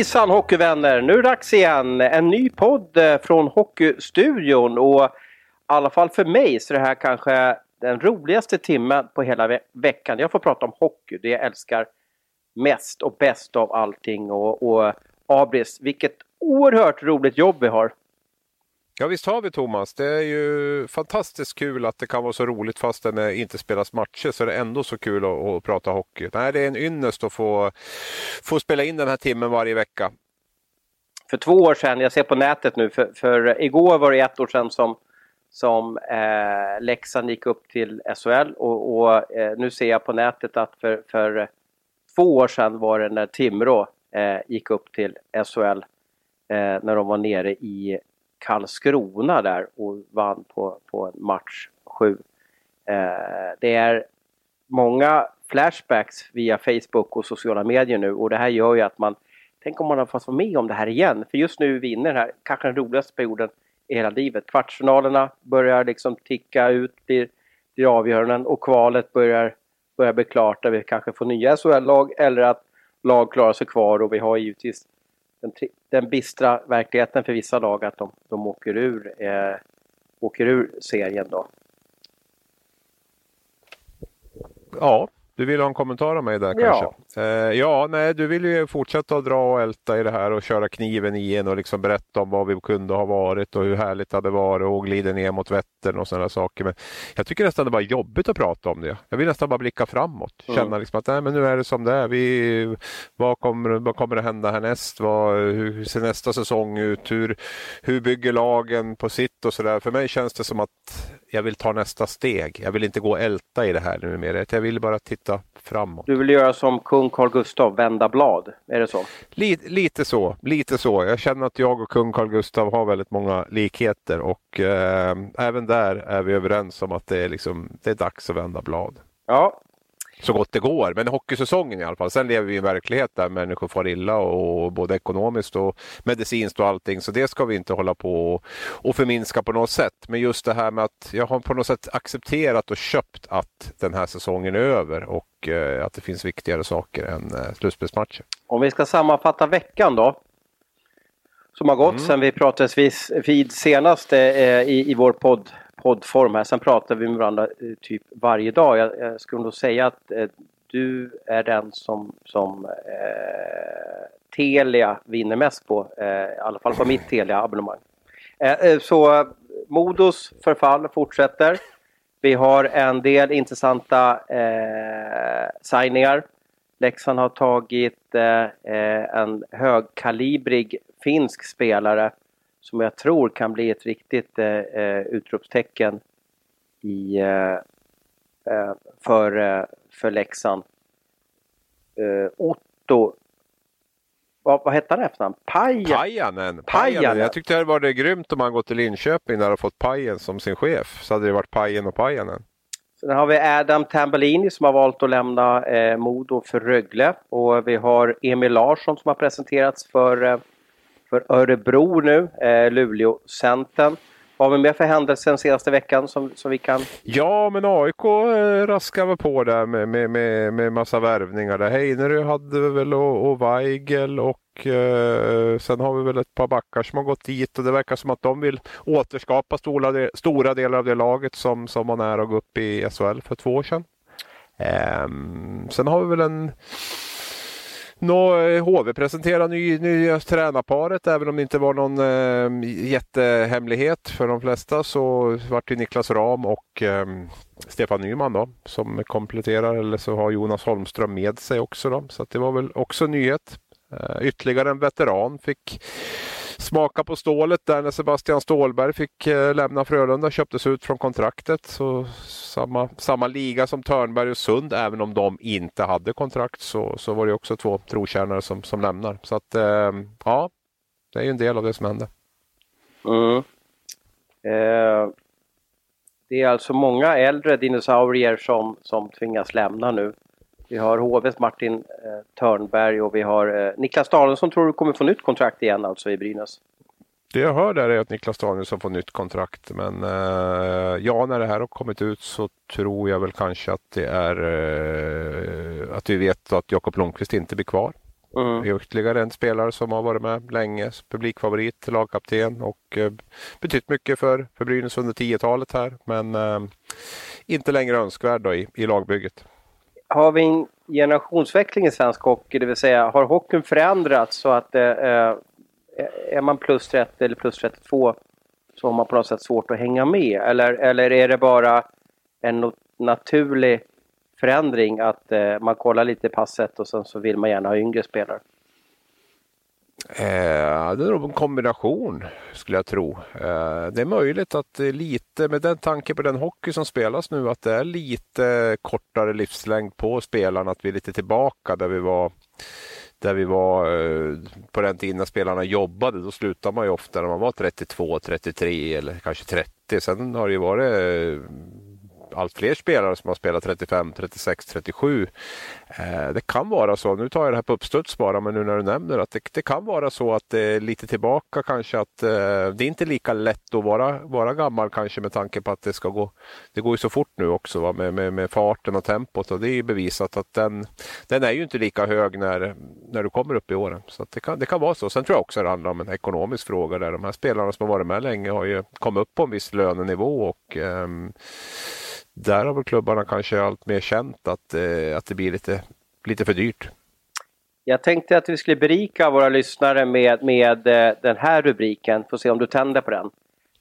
Hejsan hockeyvänner! Nu är det dags igen. En ny podd eh, från Hockeystudion och i alla fall för mig så är det här kanske den roligaste timmen på hela ve veckan. Jag får prata om hockey, det jag älskar mest och bäst av allting. Och, och Abris, vilket oerhört roligt jobb vi har. Ja visst har vi Thomas. Det är ju fantastiskt kul att det kan vara så roligt fast det inte spelas matcher så är det ändå så kul att, att prata hockey. Nej, det är en ynnest att få, få spela in den här timmen varje vecka. För två år sedan, jag ser på nätet nu, för, för igår var det ett år sedan som, som eh, Leksand gick upp till SHL och, och eh, nu ser jag på nätet att för, för två år sedan var det när Timrå eh, gick upp till SHL eh, när de var nere i Karlskrona där och vann på, på match 7. Eh, det är många flashbacks via Facebook och sociala medier nu och det här gör ju att man Tänk om man har fått vara med om det här igen. För just nu vinner här kanske den roligaste perioden i hela livet. Kvartsfinalerna börjar liksom ticka ut, blir, blir avgöranden och kvalet börjar, börjar bli klart där vi kanske får nya SHL-lag eller att lag klarar sig kvar och vi har givetvis den, den bistra verkligheten för vissa lag att de, de åker, ur, eh, åker ur serien då. Ja, du vill ha en kommentar av mig där kanske? Ja. Eh, ja, nej, du vill ju fortsätta dra och älta i det här och köra kniven i en och liksom berätta om vad vi kunde ha varit och hur härligt det hade varit och glida ner mot Vättern och sådana saker. Men jag tycker nästan det var jobbigt att prata om det. Jag vill nästan bara blicka framåt. Mm. Känna liksom att nej, men nu är det som det är. Vi, vad, kommer, vad kommer att hända härnäst? Vad, hur ser nästa säsong ut? Hur, hur bygger lagen på sitt och sådär? För mig känns det som att jag vill ta nästa steg. Jag vill inte gå och älta i det här nu mer. Jag vill bara titta framåt. Du vill göra som kung Carl Gustav, vända blad. Är det så? Lite, lite så. Lite så. Jag känner att jag och kung Carl Gustav har väldigt många likheter och eh, även där är vi överens om att det är, liksom, det är dags att vända blad. Ja, så gott det går. Men hockeysäsongen i alla fall. Sen lever vi i en verklighet där människor far illa och både ekonomiskt och medicinskt och allting. Så det ska vi inte hålla på och förminska på något sätt. Men just det här med att jag har på något sätt accepterat och köpt att den här säsongen är över och eh, att det finns viktigare saker än eh, slutspelsmatcher. Om vi ska sammanfatta veckan då. Som har gått mm. sen vi pratades vid senast eh, i, i vår podd poddform här. Sen pratar vi med varandra eh, typ varje dag. Jag, jag skulle nog säga att eh, du är den som, som eh, Telia vinner mest på. Eh, I alla fall på mitt Telia-abonnemang. Eh, eh, så Modos förfall fortsätter. Vi har en del intressanta eh, signingar. Leksand har tagit eh, en högkalibrig finsk spelare som jag tror kan bli ett riktigt eh, eh utropstecken i, eh, eh, för, eh, för Leksand. Eh, Otto vad, vad hette han efternamn? Paja. Pajanen. Pajanen. Jag tyckte det var det grymt om han gått till Linköping där och fått Pajen som sin chef. Så hade det varit Pajen och Pajanen. Sen har vi Adam Tambellini som har valt att lämna eh, Modo för Rögle. Och vi har Emil Larsson som har presenterats för för Örebro nu, eh, Luleå-Centern. Vad har vi mer för händelser den senaste veckan som, som vi kan... Ja, men AIK eh, raskar väl på där med, med, med, med massa värvningar. Där. Heinerö hade vi väl och, och Weigel och eh, sen har vi väl ett par backar som har gått dit och det verkar som att de vill återskapa stora, stora delar av det laget som, som var nära att gå upp i SHL för två år sedan. Eh, sen har vi väl en Nå, eh, HV presenterar ny, nya eh, tränarparet även om det inte var någon eh, jättehemlighet för de flesta så vart det Niklas Ram och eh, Stefan Nyman då som kompletterar eller så har Jonas Holmström med sig också. Då, så det var väl också nyhet. Eh, ytterligare en veteran fick smaka på stålet där när Sebastian Stålberg fick eh, lämna Frölunda, köptes ut från kontraktet. Så samma, samma liga som Törnberg och Sund, även om de inte hade kontrakt så, så var det också två trotjänare som, som lämnar. Så att eh, ja, det är ju en del av det som hände. Mm. Eh, det är alltså många äldre dinosaurier som, som tvingas lämna nu. Vi har HVs Martin eh, Törnberg och vi har eh, Niklas Danielsson tror du kommer få nytt kontrakt igen alltså i Brynäs. Det jag hör där är att Niklas Danielsson får nytt kontrakt men eh, ja, när det här har kommit ut så tror jag väl kanske att det är eh, att vi vet att Jakob Lundqvist inte blir kvar. Mm. Ytterligare en spelare som har varit med länge, publikfavorit, lagkapten och eh, betytt mycket för, för Brynäs under 10-talet här. Men eh, inte längre önskvärd i, i lagbygget. Har vi en generationsväxling i svensk hockey, det vill säga har hockeyn förändrats så att eh, eh är man plus 30 eller plus 32 så har man på något sätt svårt att hänga med? Eller, eller är det bara en naturlig förändring att eh, man kollar lite i passet och sen så vill man gärna ha yngre spelare? Eh, det är nog en kombination skulle jag tro. Eh, det är möjligt att det är lite, med den tanke på den hockey som spelas nu, att det är lite kortare livslängd på spelarna, att vi är lite tillbaka där vi var där vi var eh, på den tiden när spelarna jobbade, då slutade man ju ofta när man var 32, 33 eller kanske 30. Sen har det ju varit eh, allt fler spelare som har spelat 35, 36, 37. det kan vara så, nu tar jag det här på uppstuds bara, men nu när du nämner att det, det kan vara så att det är lite tillbaka kanske att eh, det är inte lika lätt att vara, vara gammal kanske med tanke på att det ska gå, det går ju så fort nu också va? Med, med, med farten och tempot och det är ju bevisat att den, den är ju inte lika hög när, när du kommer upp i åren. Så det, kan, det kan vara så. Sen tror jag också det handlar om en ekonomisk fråga där de här spelarna som har varit med länge har ju kommit upp på en viss lönenivå och um, där har väl klubbarna kanske allt mer känt att, eh, att det blir lite, lite för dyrt. Jag tänkte att vi skulle berika våra lyssnare med, med eh, den här rubriken. Får se om du tänder på den.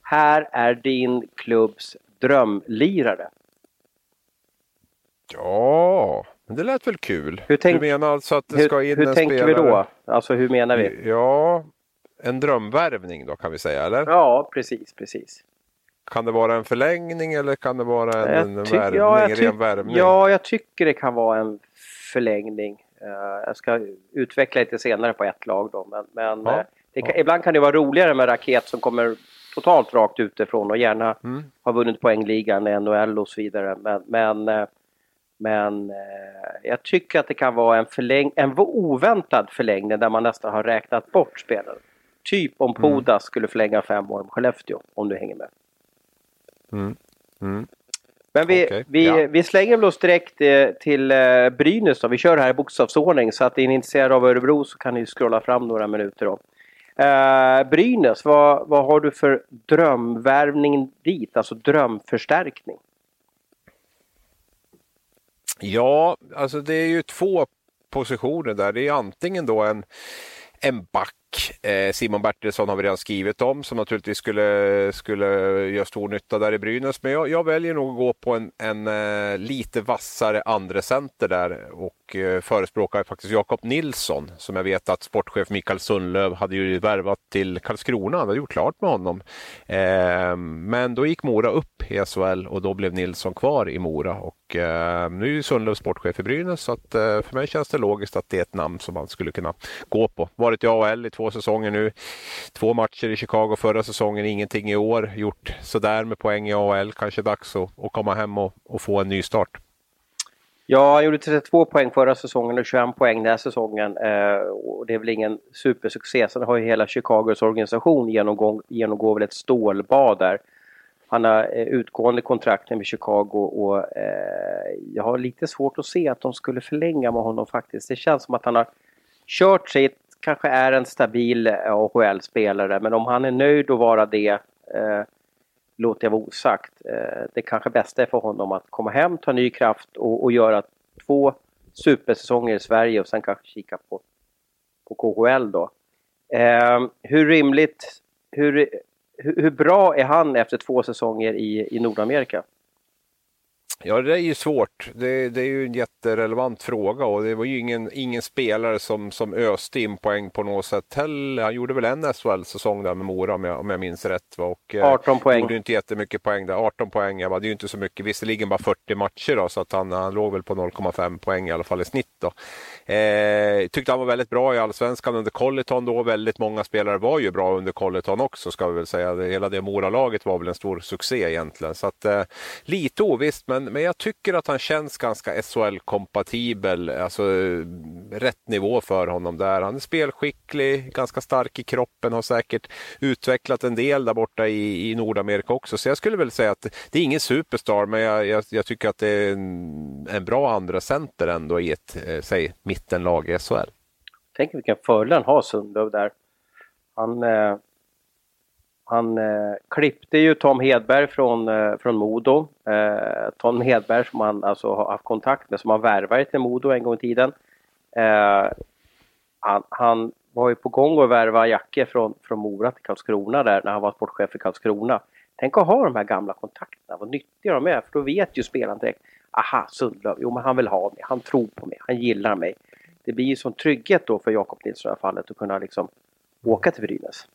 Här är din klubbs drömlirare. Ja, men det lät väl kul. Hur tänk, du menar alltså att det ska in hur, hur en tänker spelare? vi då? Alltså hur menar vi? Ja, en drömvärvning då kan vi säga, eller? Ja, precis, precis. Kan det vara en förlängning eller kan det vara en, en värvning, ja, en ren värvning? Ja, jag tycker det kan vara en förlängning. Uh, jag ska utveckla lite senare på ett lag då. Men, men ja, uh, kan, ja. ibland kan det vara roligare med raket som kommer totalt rakt utifrån och gärna mm. har vunnit poängligan, NHL och så vidare. Men, men, uh, men jag tycker att det kan vara en, förläng en oväntad förlängning där man nästan har räknat bort spelaren. Typ om. Podas mm. skulle förlänga fem år med Skellefteå, om du hänger med. Mm. Mm. Men vi, okay. vi, ja. vi slänger väl oss direkt eh, till eh, Brynäs då. Vi kör här i bokstavsordning så att är ni intresserade av Örebro så kan ni scrolla fram några minuter då. Eh, Brynäs, vad, vad har du för drömvärvning dit? Alltså drömförstärkning? Ja, alltså det är ju två positioner där. Det är antingen då en, en back Eh, Simon Bertilsson har vi redan skrivit om som naturligtvis skulle, skulle göra stor nytta där i Brynäs. Men jag, jag väljer nog att gå på en, en eh, lite vassare andra center där och eh, förespråkar faktiskt Jakob Nilsson som jag vet att sportchef Mikael Sundlöv hade ju värvat till Karlskrona. Han hade gjort klart med honom. Eh, men då gick Mora upp i SHL och då blev Nilsson kvar i Mora. Och eh, nu är Sundlöv sportchef i Brynäs så att eh, för mig känns det logiskt att det är ett namn som man skulle kunna gå på. Varit i AHL i två säsonger nu. Två matcher i Chicago förra säsongen, ingenting i år. Gjort sådär med poäng i AHL. Kanske dags att, att komma hem och, och få en ny start. Ja, han gjorde 32 poäng förra säsongen och 21 poäng den här säsongen. Eh, och det är väl ingen supersuccé. Sen har ju hela Chicagos organisation genomgått genomgår väl ett stålbad där. Han har eh, utgående kontrakt med Chicago och eh, jag har lite svårt att se att de skulle förlänga med honom faktiskt. Det känns som att han har kört sig ett kanske är en stabil eh, AHL-spelare men om han är nöjd att vara det eh, låter jag vara osagt. Eh, det kanske bästa är för honom att komma hem, ta ny kraft och, och göra två supersäsonger i Sverige och sen kanske kika på, på KHL då. Eh, hur rimligt, hur, hur, hur, bra är han efter två säsonger i, i Nordamerika? Ja, det är ju svårt. Det, det, är ju en jätterelevant fråga och det var ju ingen, ingen spelare som, som öste in poäng på något sätt heller. Han gjorde väl en SHL-säsong där med Mora om jag, om jag minns rätt. Och, 18 eh, poäng. Gjorde inte jättemycket poäng där. 18 poäng, ja, det är ju inte så mycket. Visserligen bara 40 matcher då, så att han, han låg väl på 0,5 poäng i alla fall i snitt. Då. Eh, tyckte han var väldigt bra i Allsvenskan under Colleton då. Väldigt många spelare var ju bra under Colleton också ska vi väl säga. Hela det Mora-laget var väl en stor succé egentligen. Så att, eh, lite ovisst, men men jag tycker att han känns ganska SHL-kompatibel. Alltså rätt nivå för honom där. Han är spelskicklig, ganska stark i kroppen, har säkert utvecklat en del där borta i, i Nordamerika också. Så jag skulle väl säga att det är ingen superstar, men jag, jag, jag tycker att det är en, en, bra andra center ändå i ett, eh, säg, mittenlag i SHL. Tänk vilken fördel han har Sundlöv där. Han, eh, han eh, klippte ju Tom Hedberg från, eh, från Modo. Eh, Tom Hedberg som han alltså har haft kontakt med, som han värvade till Modo en gång i tiden. Eh, han, han, var ju på gång att värva Jacke från, från Mora till Karlskrona där när han var sportchef i Karlskrona. Tänk att ha de här gamla kontakterna, vad nyttiga de är, för då vet ju spelaren direkt. Aha, Sundlöv, jo men han vill ha mig, han tror på mig, han gillar mig. Det blir ju sån trygghet då för Jakob Nilsson i det här fallet att kunna liksom åka till Brynäs.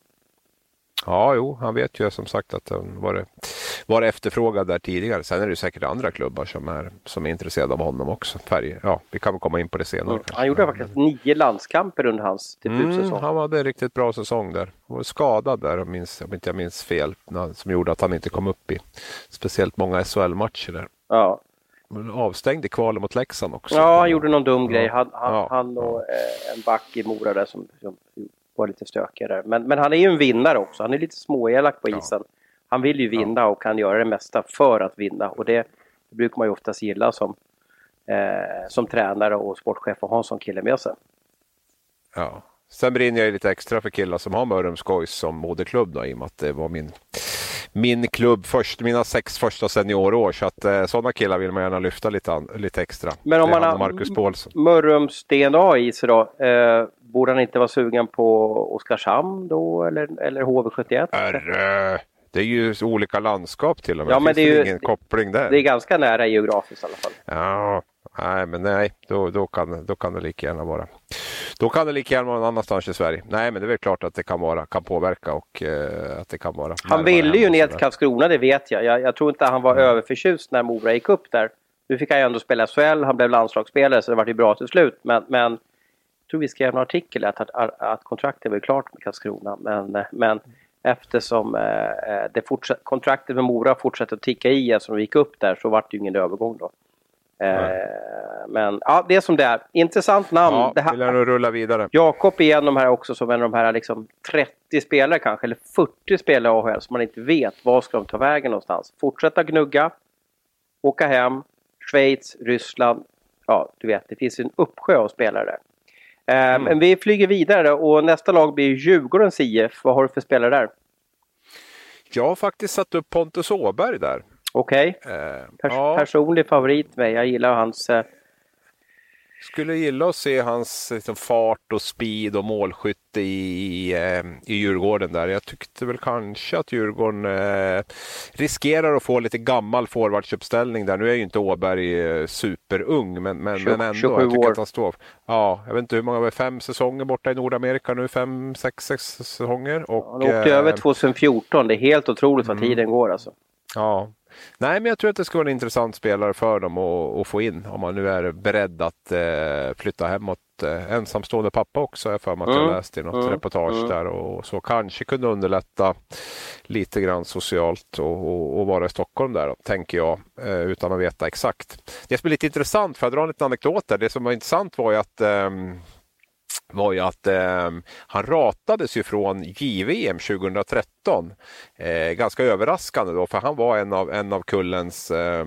Ja, jo, han vet ju som sagt att han var, var efterfrågad där tidigare. Sen är det säkert andra klubbar som är, som är intresserade av honom också. Färg, ja, vi kan väl komma in på det senare. Mm. Han gjorde faktiskt nio landskamper under hans debutsäsong. Mm, han hade en riktigt bra säsong där. Han var skadad där om, minns, om inte jag minns fel. Som gjorde att han inte kom upp i speciellt många SHL-matcher där. Ja. Avstängd i kvalen mot Leksand också. Ja, han gjorde någon dum grej. Han, han, ja. han och eh, en back i Mora där som, som var lite stökigare. Men, men han är ju en vinnare också. Han är lite småelak på isen. Ja. Han vill ju vinna ja. och kan göra det mesta för att vinna. Och det, det brukar man ju oftast gilla som, eh, som tränare och sportchef att ha en sån kille med sig. Ja. Sen brinner jag lite extra för killar som har Mörrums Gais som moderklubb då, i och med att det var min min klubb först, mina sex första seniorår. Så att eh, sådana killar vill man gärna lyfta lite, lite extra. Men om man har Mörrums DNA i sig då, eh, borde han inte vara sugen på Oskarshamn då eller, eller HV71? Herre, det är ju olika landskap till och med. Ja, men det är ju, ingen koppling där. Det är ganska nära geografiskt i alla fall. Ja, nej men nej, då, då, kan, då kan det lika gärna vara. Då kan det lika gärna vara någon annanstans i Sverige. Nej, men det är väl klart att det kan, vara, kan påverka och eh, att det kan vara. Han ville ju ner till Karlskrona, det vet jag. jag. Jag tror inte han var mm. överförtjust när Mora gick upp där. Nu fick han ju ändå spela SHL, han blev landslagsspelare så det var ju bra till slut. Men, men tror vi skrev en artikel att, att, att kontraktet var klart med Karlskrona. Men, men eftersom eh, eh det kontraktet med Mora fortsatte att ticka i eftersom de gick upp där så var det ju ingen övergång då. Eh, men ja, det är som det är. Intressant namn. Ja, det här, vill jag nog rulla vidare. Jakob är en av de här också som en av de här liksom 30 spelare kanske, eller 40 spelare i AHL som man inte vet var ska de ta vägen någonstans. Fortsätta gnugga, åka hem, Schweiz, Ryssland. Ja, du vet, det finns en uppsjö av spelare där. Eh, mm. Men vi flyger vidare och nästa lag blir Djurgårdens IF. Vad har du för spelare där? Jag har faktiskt satt upp Pontus Åberg där. Okej. Okay. Eh, Pers ja. Personlig favorit med. Jag gillar hans eh, skulle gilla att se hans liksom, fart och speed och målskytte i, i, eh, i Djurgården där. Jag tyckte väl kanske att Djurgården eh, riskerar att få lite gammal forwardsuppställning där. Nu är ju inte Åberg eh, superung men, men, 20, men ändå. Jag tycker att han står, ja, jag vet inte hur många, fem säsonger borta i Nordamerika nu, fem, sex, sex säsonger. Och, han åkte eh, över 2014, det är helt otroligt vad mm. tiden går alltså. Ja, Nej, men jag tror att det ska vara en intressant spelare för dem att, att få in om man nu är beredd att eh, flytta hemåt. Eh, ensamstående pappa också, jag för mig att jag mm. läste i något mm. reportage mm. där och så kanske kunde underlätta lite grann socialt och, och, och vara i Stockholm där, då, tänker jag, eh, utan att veta exakt. Det som är lite intressant, för att dra en liten anekdot där, det som var intressant var ju att eh, var ju att eh, han ratades ju från JVM 2013. Eh, ganska överraskande då, för han var en av, en av kullens eh,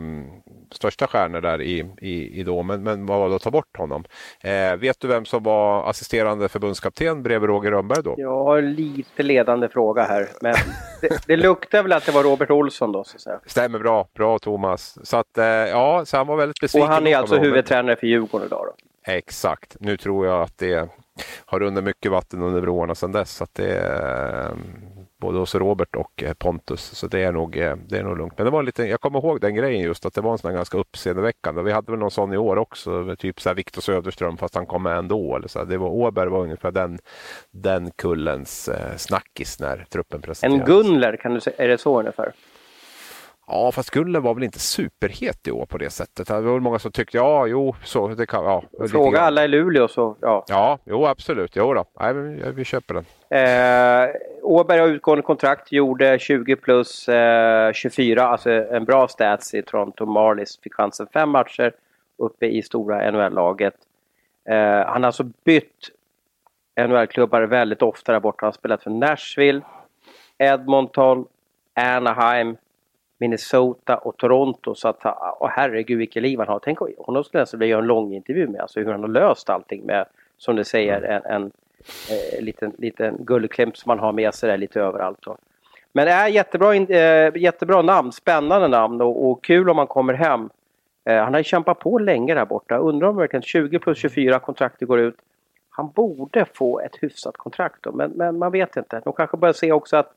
största stjärnor där i, i, i då, men, men vad var det att ta bort honom? Eh, vet du vem som var assisterande förbundskapten bredvid Roger Rönnberg då? Jag har lite ledande fråga här, men det, det luktar väl att det var Robert Olsson då? Så att säga. Stämmer bra, bra Thomas. Så att, eh, ja, så han var väldigt besviken. Och han är alltså huvudtränare för Djurgården idag då? Exakt, nu tror jag att det har runnit mycket vatten under broarna sedan dess. Så att det är, både hos Robert och eh, Pontus. Så det är nog, eh, det är nog lugnt. Men det var lite, jag kommer ihåg den grejen just att det var en sån ganska uppseendeväckande. Vi hade väl någon sån i år också. Typ så Viktor Söderström fast han kom med ändå. Eller så det var, Åberg var ungefär den, den kullens eh, snackis när truppen presenterades. En Gunler, kan du säga, är det så ungefär? Ja, fast Gulle var väl inte superhet i år på det sättet. Det var många som tyckte, ja, jo, så det kan, ja. Fråga alla i Luleå så, ja. Ja, jo absolut, jo då. Nej, vi, vi köper den. Eh, Åberg har utgående kontrakt, gjorde 20 plus eh, 24, alltså en bra stats i Toronto Marlies. Fick chansen fem matcher uppe i stora NHL-laget. Eh, han har alltså bytt NHL-klubbar väldigt ofta där borta. Han har spelat för Nashville, Edmonton, Anaheim, Minnesota och Toronto. Så att, åh herregud vilket liv han har. Tänk honom skulle jag vilja göra en lång intervju med, alltså hur han har löst allting med som du säger, en, en eh, liten, liten guldklimp som man har med sig där lite överallt. Då. Men det är jättebra, eh, jättebra namn, spännande namn och, och kul om man kommer hem. Eh, han har kämpat på länge där borta. Undrar om verkligen 20 plus 24 kontraktet går ut. Han borde få ett hyfsat kontrakt då, men, men man vet inte. De kanske börjar se också att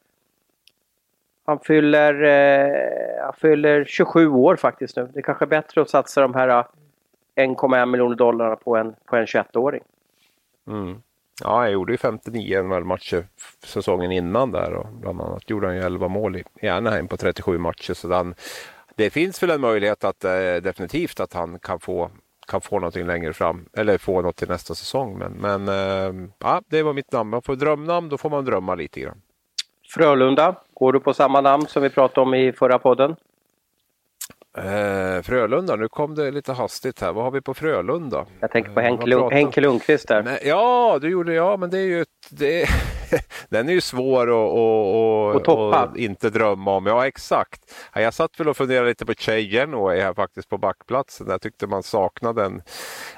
han fyller, eh, han fyller 27 år faktiskt nu. Det är kanske är bättre att satsa de här 1,1 eh, miljoner dollarna på en, på en 21-åring. Mm. Ja, jag gjorde ju 59 matcher säsongen innan där och bland annat gjorde han ju 11 mål i Anaheim på 37 matcher. Så han, det finns väl en möjlighet att eh, definitivt att han kan få kan få någonting längre fram eller få något till nästa säsong. Men, men eh, ja, det var mitt namn. Man får drömnamn, då får man drömma lite grann. Frölunda, går du på samma namn som vi pratade om i förra podden? Eh, Frölunda, nu kom det lite hastigt här. Vad har vi på Frölunda? Jag tänker på Henke, Lund, Henke Lundqvist där. Men, ja, du gjorde ja, men det är ju det, den är ju svår att och, och, och, inte drömma om. Ja, exakt. Jag satt väl och funderade lite på Che Genoway här faktiskt på backplatsen. Jag tyckte man saknade en,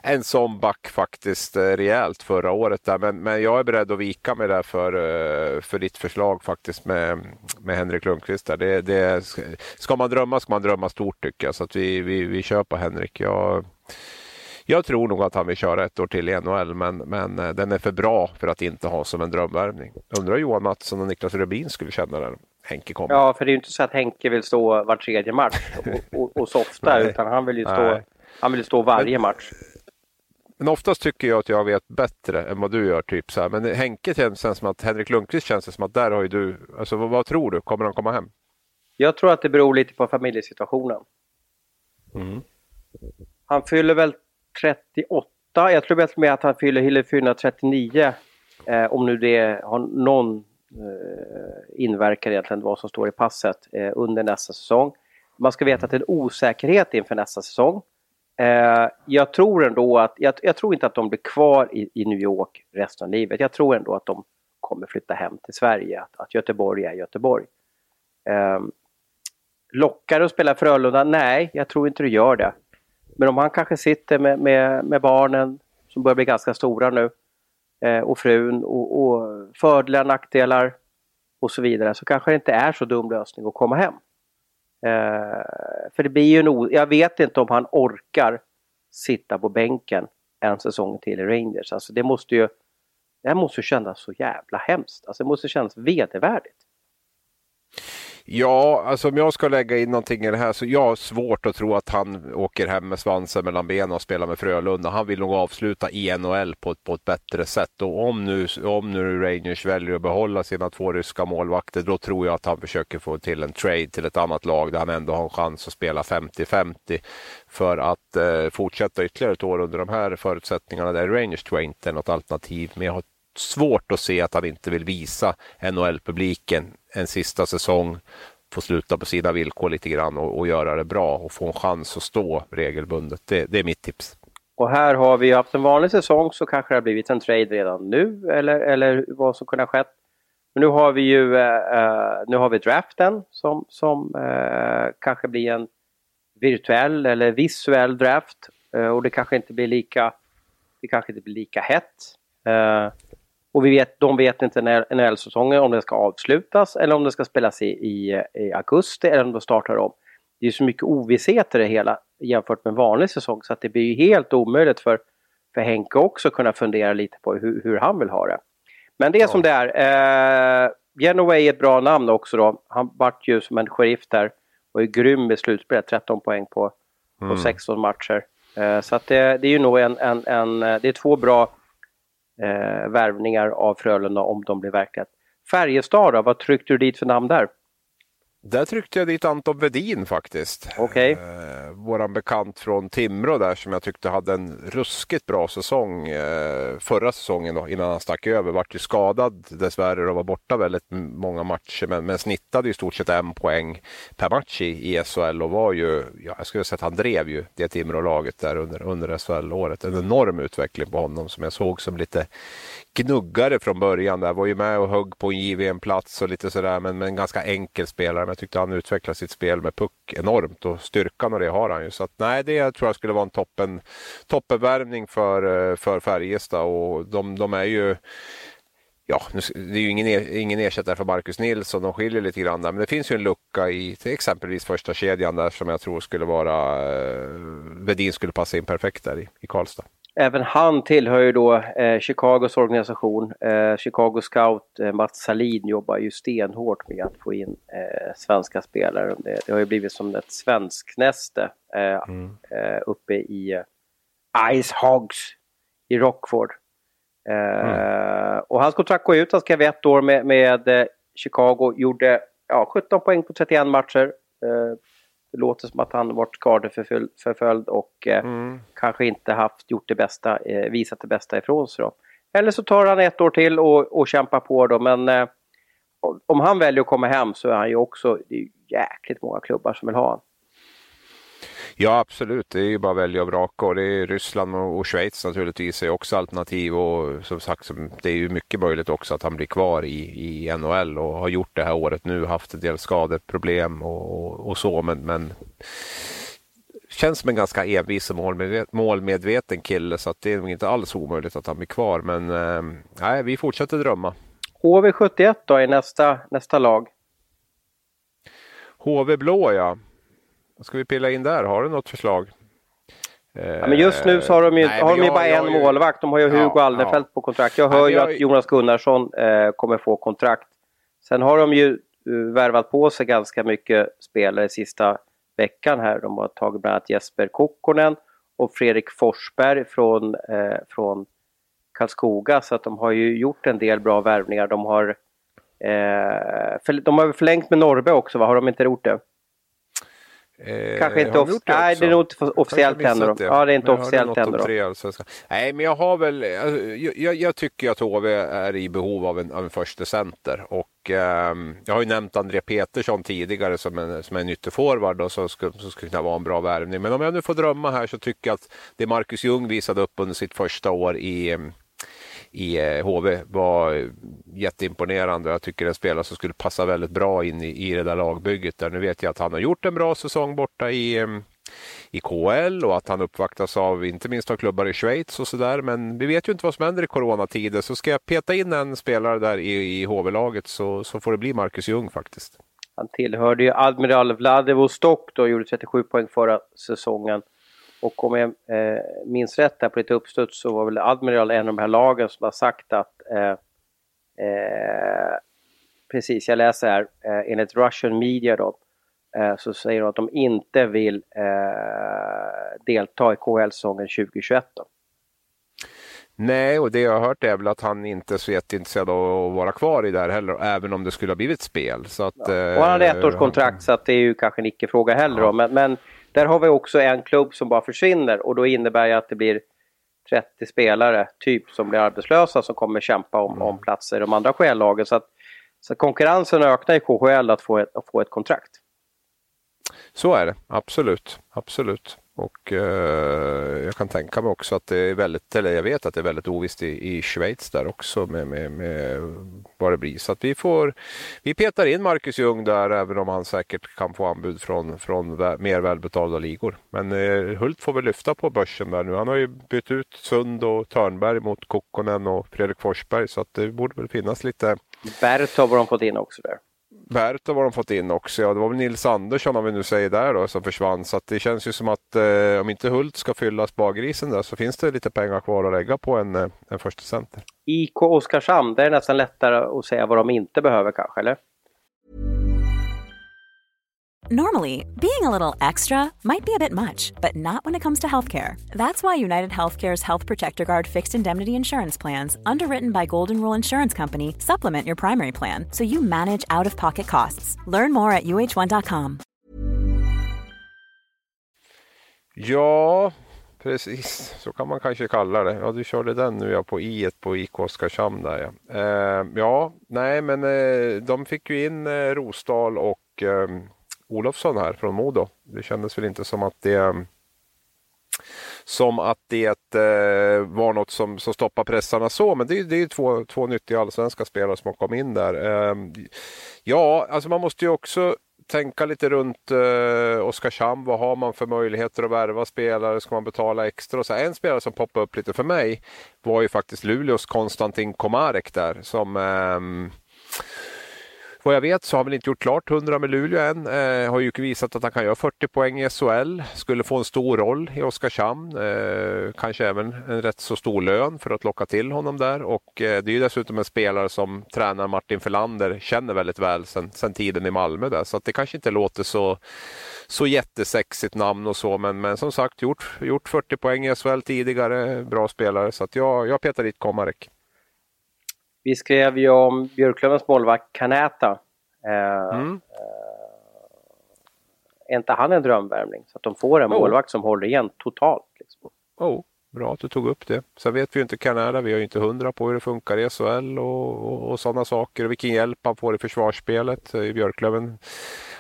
en sån back faktiskt eh, rejält förra året. Där. Men, men jag är beredd att vika mig där för, eh, för ditt förslag faktiskt med, med Henrik Lundqvist. Där. Det, det, ska man drömma ska man drömma stort tycker jag. Så att vi, vi, vi kör på Henrik. Jag, jag tror nog att han vill köra ett år till i NHL, men, men eh, den är för bra för att inte ha som en drömvärvning. Undrar Johan Mattsson och Niklas Rubin skulle känna det. Henke kommer. Ja, för det är ju inte så att Henke vill stå var tredje match och, och, och softa, utan han vill ju stå, han vill stå varje men, match. Men oftast tycker jag att jag vet bättre än vad du gör. Typ så här. Men Henke känns som att Henrik Lundqvist känns som att där har ju du, alltså vad, vad, tror du, kommer han komma hem? Jag tror att det beror lite på familjesituationen. Mm. Han fyller väl 38. Jag tror bättre med att han fyller, fyller 439. Eh, om nu det har någon eh, inverkan egentligen vad som står i passet eh, under nästa säsong. Man ska veta att det är en osäkerhet inför nästa säsong. Eh, jag tror ändå att, jag, jag, tror inte att de blir kvar i, i, New York resten av livet. Jag tror ändå att de kommer flytta hem till Sverige, att, att Göteborg är Göteborg. Eh, lockar att spela Frölunda? Nej, jag tror inte det gör det. Men om han kanske sitter med, med, med barnen som börjar bli ganska stora nu eh, och frun och, och fördelar, nackdelar och så vidare så kanske det inte är så dum lösning att komma hem. Eh, för det blir ju en o... jag vet inte om han orkar sitta på bänken en säsong till i Rangers. Alltså det måste ju, det här måste kännas så jävla hemskt. Alltså det måste kännas vedervärdigt. Ja, alltså om jag ska lägga in någonting i det här så jag har svårt att tro att han åker hem med svansen mellan benen och spelar med Frölunda. Han vill nog avsluta i NHL på ett, på ett bättre sätt och om nu, om nu Rangers väljer att behålla sina två ryska målvakter då tror jag att han försöker få till en trade till ett annat lag där han ändå har en chans att spela 50-50 för att eh, fortsätta ytterligare ett år under de här förutsättningarna där Rangers tror jag inte är något alternativ. Men jag har svårt att se att han inte vill visa NHL-publiken en sista säsong, få sluta på sina villkor lite grann och, och, göra det bra och få en chans att stå regelbundet. Det, det, är mitt tips. Och här har vi haft en vanlig säsong så kanske det har blivit en trade redan nu eller, eller vad som kunde ha skett. Men nu har vi ju eh, eh nu har vi draften som, som eh, kanske blir en virtuell eller visuell draft eh, och det kanske inte blir lika det kanske inte blir lika hett. Eh, och vi vet, de vet inte när NHL-säsongen, om den ska avslutas eller om den ska spelas i, i, i augusti eller om de startar om. Det är så mycket ovisshet i det hela jämfört med en vanlig säsong så att det blir ju helt omöjligt för, för Henke också att kunna fundera lite på hur, hur han vill ha det. Men det är ja. som det är. Eh, Genoway är ett bra namn också då. Han vart ju som en sheriff där. Var ju grym i slutspelet, 13 poäng på, på mm. 16 matcher. Eh, så att det, det är ju nog en, en, en, det är två bra eh, värvningar av Frölunda om de blir verklighet. Färjestad då, vad tryckte du dit för namn där? Där tryckte jag dit Anton Vedin faktiskt. Okay. Eh, våran bekant från Timrå där som jag tyckte hade en ruskigt bra säsong eh, förra säsongen då, innan han stack över. Vart ju skadad dessvärre och var borta väldigt många matcher men, men snittade i stort sett en poäng per match i, i SHL och var ju, ja, jag skulle säga att han drev ju det Timrå-laget där under, under SHL-året. En enorm utveckling på honom som jag såg som lite gnuggare från början. Där var ju med och högg på en JVM-plats och lite sådär men, men en ganska enkel spelare jag tyckte han utvecklade sitt spel med puck enormt och styrkan och det har han ju. Så att, nej, det tror jag skulle vara en toppen, toppenvärvning för, eh, för Färjestad och de, de är ju Ja, det är ju ingen, ingen ersättare för Marcus Nilsson, de skiljer lite grann där, men det finns ju en lucka i till exempelvis första kedjan där som jag tror skulle vara, eh, Vedin skulle passa in perfekt där i, i Karlstad. Även han tillhör ju då eh, Chicagos organisation. Eh, Chicago Scout eh, Mats Salin jobbar ju stenhårt med att få in eh, svenska spelare. Det, det, har ju blivit som ett svensknäste eh, mm. Eh, uppe i Ice Hogs i Rockford. Mm. Och hans kontrakt går ut, han skrev ett år med, med Chicago, gjorde ja, 17 poäng på 31 matcher. Det låter som att han varit skadeförföljd och eh, mm. kanske inte haft gjort det bästa, eh, visat det bästa ifrån sig. Då. Eller så tar han ett år till och, och kämpar på då, men eh, om han väljer att komma hem så är han ju också, det är jäkligt många klubbar som vill ha honom. Ja absolut, det är ju bara att välja och vraka och det är Ryssland och Schweiz naturligtvis är också alternativ och som sagt det är ju mycket möjligt också att han blir kvar i, i NHL och har gjort det här året nu, haft en del skadeproblem och, och så men, men känns som en ganska envis och målmedveten kille så det är nog inte alls omöjligt att han blir kvar men eh, nej, vi fortsätter drömma. HV71 då är nästa, nästa lag? HV Blå ja. Vad ska vi pilla in där? Har du något förslag? Ja, men just nu så har de ju, Nej, har de ju bara jag, en jag, målvakt. De har ju Hugo ja, Alderfelt ja. på kontrakt. Jag hör ju jag... att Jonas Gunnarsson eh, kommer få kontrakt. Sen har de ju uh, värvat på sig ganska mycket spelare sista veckan här. De har tagit bland annat Jesper Kokkonen och Fredrik Forsberg från, eh, från Karlskoga. Så att de har ju gjort en del bra värvningar. De har, eh, för, de har förlängt med Norbe också, va? Har de inte gjort det? Eh, Kanske inte officiellt. Nej, det är nog inte officiellt ännu. Ja, det är inte men officiellt ännu. Nej, men jag har väl. Jag, jag, jag, tycker att HV är i behov av en, av en första center och eh, jag har ju nämnt André Petersson tidigare som en, som en ytterforward och så skulle, så skulle kunna vara en bra värvning. Men om jag nu får drömma här så tycker jag att det Marcus Ljung visade upp under sitt första år i i eh, HV var jätteimponerande. Jag tycker en spelare som skulle passa väldigt bra in i, i det där lagbygget. Där. Nu vet jag att han har gjort en bra säsong borta i, mm, i KL och att han uppvaktas av inte minst av klubbar i Schweiz och sådär. Men vi vet ju inte vad som händer i coronatider så ska jag peta in en spelare där i, i HV-laget så, så får det bli Marcus Ljung faktiskt. Han tillhörde ju Admiral Vladivostok då och gjorde 37 poäng förra säsongen. Och om jag eh, minns rätt där på lite uppstuds så var väl Admiral en av de här lagen som har sagt att eh, eh, Precis, jag läser här. Eh, enligt Russian media då eh, så säger de att de inte vill eh, delta i KHL-säsongen 2021. Då. Nej, och det jag har hört är väl att han inte är så jätteintresserad av att vara kvar i det här heller, även om det skulle ha blivit spel. Så att, ja. Och han hade ett års kontrakt så att det är ju kanske en icke-fråga heller. Ja. Då. Men, men där har vi också en klubb som bara försvinner och då innebär det att det blir 30 spelare typ som blir arbetslösa som kommer kämpa om, mm. om platser i de andra KHL-lagen. Så, att, så konkurrensen ökar i KHL att få ett, att få ett kontrakt. Så är det, absolut. absolut. Och eh, jag kan tänka mig också att det är väldigt, eller jag vet att det är väldigt ovisst i, i Schweiz där också med, med, med vad det blir. Så att vi får, vi petar in Marcus Ljung där även om han säkert kan få anbud från, från mer välbetalda ligor. Men eh, Hult får väl lyfta på börsen där nu. Han har ju bytt ut Sund och Törnberg mot Kokkonen och Fredrik Forsberg så att det borde väl finnas lite. Bert har de fått in också där. Berto har de fått in också. Ja, det var väl Nils Andersson om vi nu säger där då som försvann. Så det känns ju som att eh, om inte Hult ska fylla spargrisen där så finns det lite pengar kvar att lägga på en, eh, en första center. IK Oskarshamn, det är nästan lättare att säga vad de inte behöver kanske, eller? Normally, being a little extra might be a bit much, but not when it comes to healthcare. That's why United Healthcare's Health Protector Guard fixed indemnity insurance plans, underwritten by Golden Rule Insurance Company, supplement your primary plan so you manage out of pocket costs. Learn more at uh1.com. Ja, precis. Så kan man kanske kalla det. Ja, du körde den nu ja, på i på IK Oskarshamn där ja. Eh, ja, nej men eh, de fick ju in eh, Rosdal och eh, Olofsson här från Modo. Det kändes väl inte som att det eh, som att det eh, var något som, som stoppar pressarna så, men det, det är två, två nyttiga allsvenska spelare som har kommit in där. Eh, ja, alltså man måste ju också tänka lite runt eh, Oskarshamn. Vad har man för möjligheter att värva spelare? Ska man betala extra? Och så en spelare som poppade upp lite för mig var ju faktiskt Luleås Konstantin Komarek där som eh, vad jag vet så har han inte gjort klart 100 med Luleå än. Eh, har ju visat att han kan göra 40 poäng i SHL. Skulle få en stor roll i Oskarshamn. Eh, kanske även en rätt så stor lön för att locka till honom där. Och eh, det är ju dessutom en spelare som tränaren Martin Felander känner väldigt väl sen, tiden i Malmö. Där. Så att det kanske inte låter så, så jättesexigt namn och så. Men, men som sagt gjort, gjort 40 poäng i SHL tidigare. Bra spelare. Så att jag, jag petar dit Komarek. Vi skrev ju om Björklövens målvakt Kanäta. Eh, mm. eh, är inte han en drömvärmning? Så att de får en oh. målvakt som håller igen totalt. Liksom. Oh, bra att du tog upp det. Sen vet vi ju inte Kanada, vi har ju inte hundra på hur det funkar i SHL och, och, och sådana saker. Vilken hjälp han får i försvarsspelet i Björklöven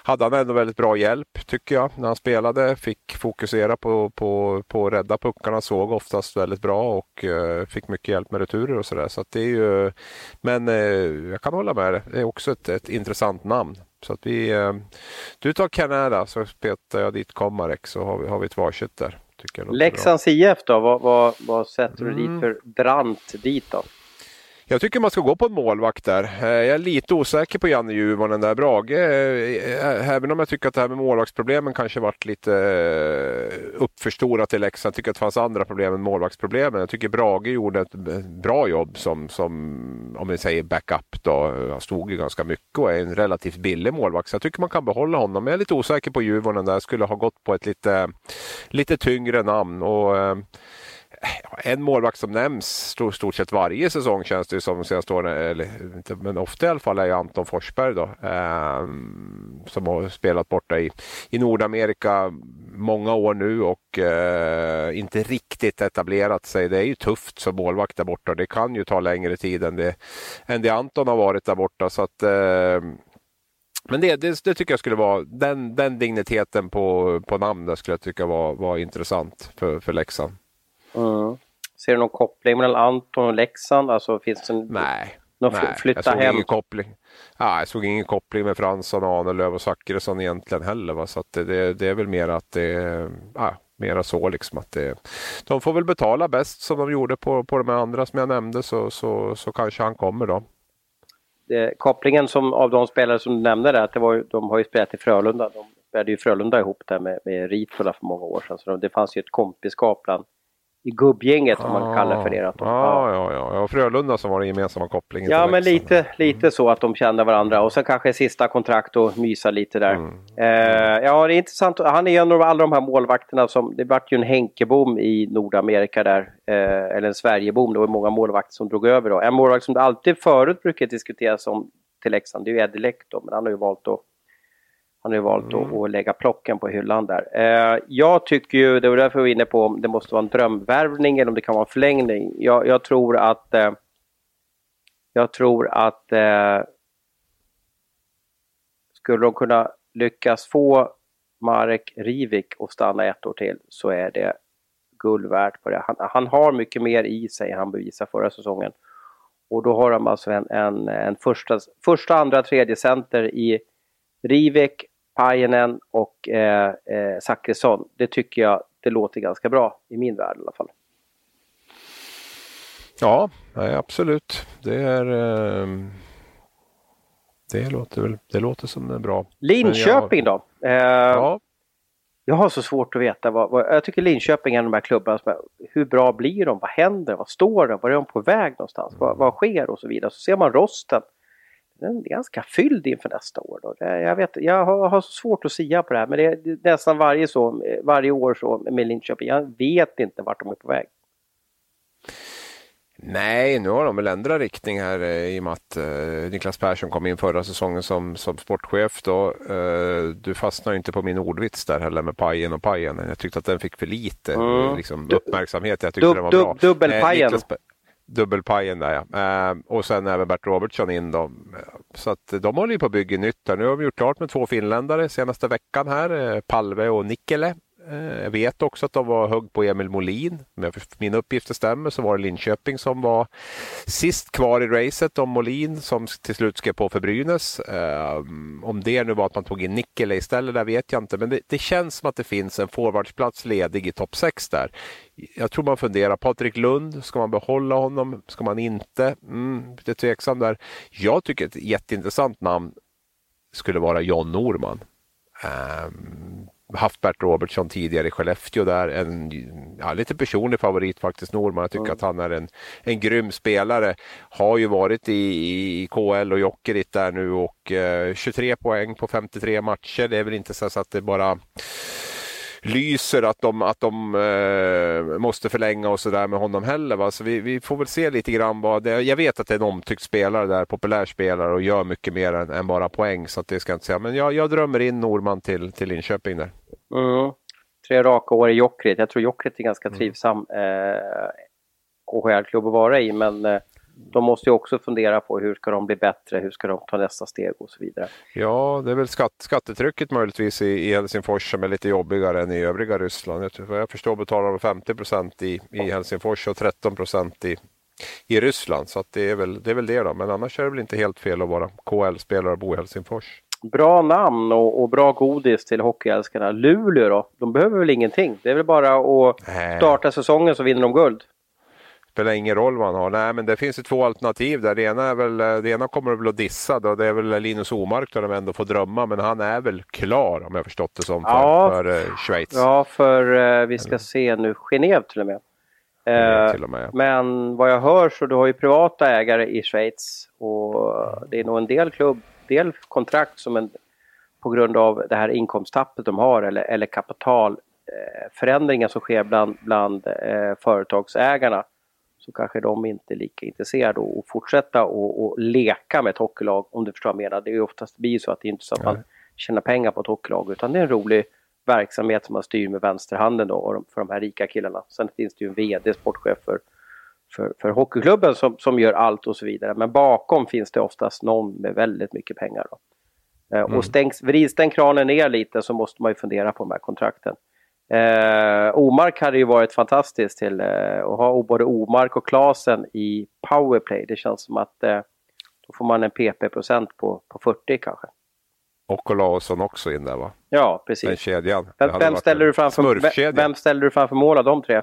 hade han ändå väldigt bra hjälp tycker jag när han spelade. Fick fokusera på, på, på att rädda puckarna, såg oftast väldigt bra och uh, fick mycket hjälp med returer och sådär. Så det är ju, men uh, jag kan hålla med dig, det är också ett, ett intressant namn. Så att vi, uh, du tar Canada så petar jag dit Komarek så har vi, har vi ett varsitt där. Leksands IF då, vad, vad, vad sätter du mm. dit för brant dit då? Jag tycker man ska gå på en målvakt där. Eh, jag är lite osäker på Janne Juvonen där. Brage, eh, eh, även om jag tycker att det här med målvaktsproblemen kanske varit lite uppförstorat i Leksand. Jag tycker att det fanns andra problem än målvaktsproblemen. Jag tycker Brage gjorde ett bra jobb som, som om vi säger backup då. Han stod ju ganska mycket och är en relativt billig målvakt. Så jag tycker man kan behålla honom. Men jag är lite osäker på Juvonen där. Jag skulle ha gått på ett lite, lite tyngre namn. Och, en målvakt som nämns stort, stort sett varje säsong känns det som senaste åren, eller inte, men ofta i alla fall är ju Anton Forsberg då. Eh, som har spelat borta i, i Nordamerika många år nu och eh, inte riktigt etablerat sig. Det är ju tufft som målvakt där borta. Det kan ju ta längre tid än det, än det Anton har varit där borta. Så att, eh, men det, det, det, tycker jag skulle vara, den, den digniteten på, på namn där skulle jag tycka var, var intressant för, för Leksand. Mm. Ser du någon koppling mellan Anton och Leksand? Alltså finns det en... Nej. Någon nej, flytta jag såg hem? Ingen koppling. Ja, jag såg ingen koppling med Fransson, Ahnelöv och Zachrisson egentligen heller. Va? Så att det, det, är väl mer att det ja, mera så liksom att det, de får väl betala bäst som de gjorde på, på de andra som jag nämnde så, så, så kanske han kommer då. Det, kopplingen som, av de spelare som du nämnde där, att det var, de har ju spelat i Frölunda. De spelade ju Frölunda ihop där med, med Ritula för många år sedan. Så det fanns ju ett kompiskap bland i gubbgänget om man kallar för det. Att de, ja, ja, ja, ja. Frölunda som var den gemensamma kopplingen. Ja, men lite, lite så att de kände varandra och sen kanske sista kontrakt och mysa lite där. Mm. Eh, ja, det är intressant. Han är en av alla de här målvakterna som, det vart ju en Henkeboom i Nordamerika där, eh, eller en Sverigeboom, det var många målvakter som drog över då. En målvakt som det alltid förut brukar diskuteras om till Leksand, det är ju Eddie Leck då, men han har ju valt att han har ju valt mm. att, att, lägga plocken på hyllan där. Eh, jag tycker ju, det var därför vi var inne på om det måste vara en drömvärvning eller om det kan vara en förlängning. Jag, jag tror att eh, jag tror att eh, skulle de kunna lyckas få Marek Rivik att stanna ett år till så är det guld värt på det. Han, han har mycket mer i sig än han bevisade förra säsongen. Och då har de alltså en, en, en första, första, andra, tredje center i Rivek Pajanen och eh, eh, Zachrisson. Det tycker jag det låter ganska bra i min värld i alla fall. Ja, absolut. Det är... Eh, det låter, väl, det låter som det är bra. Linköping jag, då? Eh, ja. Jag har så svårt att veta. Vad, vad, jag tycker Linköping är en av de här klubbarna som, hur bra blir de? Vad händer? Vad står det? Var är de på väg någonstans? Mm. Vad, vad sker? Och så vidare. Så ser man rosten den är ganska fylld inför nästa år. Då. Jag, vet, jag har, har svårt att sia på det här men det är nästan varje, så, varje år så med Linköping. Jag vet inte vart de är på väg. Nej, nu har de väl ändrat riktning här eh, i och med att eh, Niklas Persson kom in förra säsongen som, som sportchef. Då. Eh, du fastnar inte på min ordvits där heller med pajen och pajen. Jag tyckte att den fick för lite mm. liksom, uppmärksamhet. Jag tyckte dub, den var bra. Dubbelpajen. Eh, dubbelpajen där ja. Eh, och sen även Bert Robertsson in då. Så att de håller ju på att bygga nytt här. Nu har vi gjort klart med två finländare senaste veckan här, eh, Palve och Nikkele. Eh, jag vet också att de var hög på Emil Molin. Om mina uppgifter stämmer så var det Linköping som var sist kvar i racet om Molin som till slut skrev på för Brynäs. Eh, om det nu var att man tog in Nikkele istället, där vet jag inte. Men det, det känns som att det finns en forwardsplats ledig i topp 6 där. Jag tror man funderar, Patrik Lund, ska man behålla honom? Ska man inte? Mm, lite tveksam där. Jag tycker ett jätteintressant namn skulle vara John Norman. Eh, Haft Bert Robertson tidigare i Skellefteå där. En ja, lite personlig favorit faktiskt, Norman. Jag tycker mm. att han är en, en grym spelare. Har ju varit i, i KL och Jokerit där nu och eh, 23 poäng på 53 matcher. Det är väl inte så att det bara lyser att de, att de eh, måste förlänga och sådär med honom heller. Va? Så vi, vi, får väl se lite grann vad det, Jag vet att det är en omtyckt spelare där, populär spelare och gör mycket mer än, än bara poäng. Så det ska jag inte säga. Men jag, jag drömmer in Norman till, till Linköping där. Mm. Tre raka år i Jokkrit. Jag tror Jokkrit är ganska mm. trivsam eh, KHL-klubb att vara i, men eh, de måste ju också fundera på hur ska de bli bättre, hur ska de ta nästa steg och så vidare. Ja, det är väl skatt, skattetrycket möjligtvis i, i Helsingfors som är lite jobbigare än i övriga Ryssland. Jag, jag förstår betalar de 50 procent i, i Helsingfors och 13 procent i, i Ryssland. Så det, är väl, det är väl det då. Men annars är det väl inte helt fel att vara KL-spelare och bo i Helsingfors. Bra namn och, och, bra godis till hockeyälskarna. Luleå då? De behöver väl ingenting? Det är väl bara att starta säsongen så vinner de guld? Spelar ingen roll vad han har. Nej, men det finns ju två alternativ där. Det ena, är väl, det ena kommer att dissa då. Det är väl Linus Omark där de ändå får drömma. Men han är väl klar om jag förstått det som för, ja, för uh, Schweiz. Ja, för uh, vi ska se nu Genève till och med. Uh, till och med. Men vad jag hör så du har ju privata ägare i Schweiz och det är nog en del klubb, del kontrakt som en, på grund av det här inkomsttappet de har eller, eller kapitalförändringar som sker bland, bland företagsägarna så kanske de inte är lika intresserade att fortsätta och, och leka med ett hockeylag om du förstår vad jag menar. Det är ju oftast blir så att det är inte så att man tjänar pengar på ett hockeylag utan det är en rolig verksamhet som man styr med vänsterhanden då för de här rika killarna. Sen finns det ju en VD, sportchef för, för, för hockeyklubben som, som gör allt och så vidare. Men bakom finns det oftast någon med väldigt mycket pengar. Då. Eh, mm. Och stängs, vrids den kranen ner lite så måste man ju fundera på de här kontrakten. Eh, Omark hade ju varit fantastiskt till eh, att ha både Omark och Klasen i powerplay. Det känns som att eh, då får man en PP-procent på, på 40 kanske. Och Olausson också in där va? Ja, precis. Den kedjan. Vem, vem ställer, du framför, vem ställer du framför mål av de tre?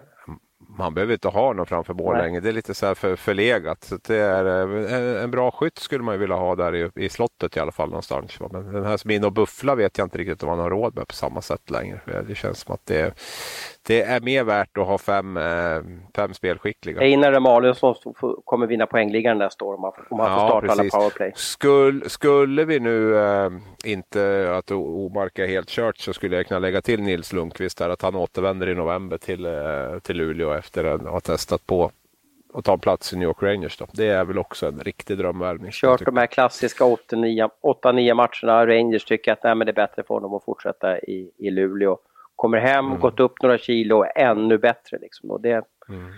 Man behöver inte ha någon framför mål längre. Det är lite så här för, förlegat. Så det är, eh, en, en, bra skytt skulle man ju vilja ha där i, i slottet i alla fall någonstans. Men den här som är inne och bufflar vet jag inte riktigt om man har råd med på samma sätt längre. Det känns som att det, det är mer värt att ha fem, eh, fem spelskickliga. Einar Emanuelsson kommer vinna poängligan nästa år om man, om man får starta ja, alla powerplay. Skulle, skulle vi nu äh, inte att Omark är helt kört så skulle jag kunna lägga till Nils Lundqvist där att han återvänder i november till, äh, till Luleå efter att ha testat på att ta plats i New York Rangers. Då. Det är väl också en riktig drömvärvning. Kört de här klassiska 8-9 matcherna. Rangers tycker att nej, men det är bättre för honom att fortsätta i, i Luleå kommer hem, mm. gått upp några kilo, ännu bättre. Liksom. Och det, mm.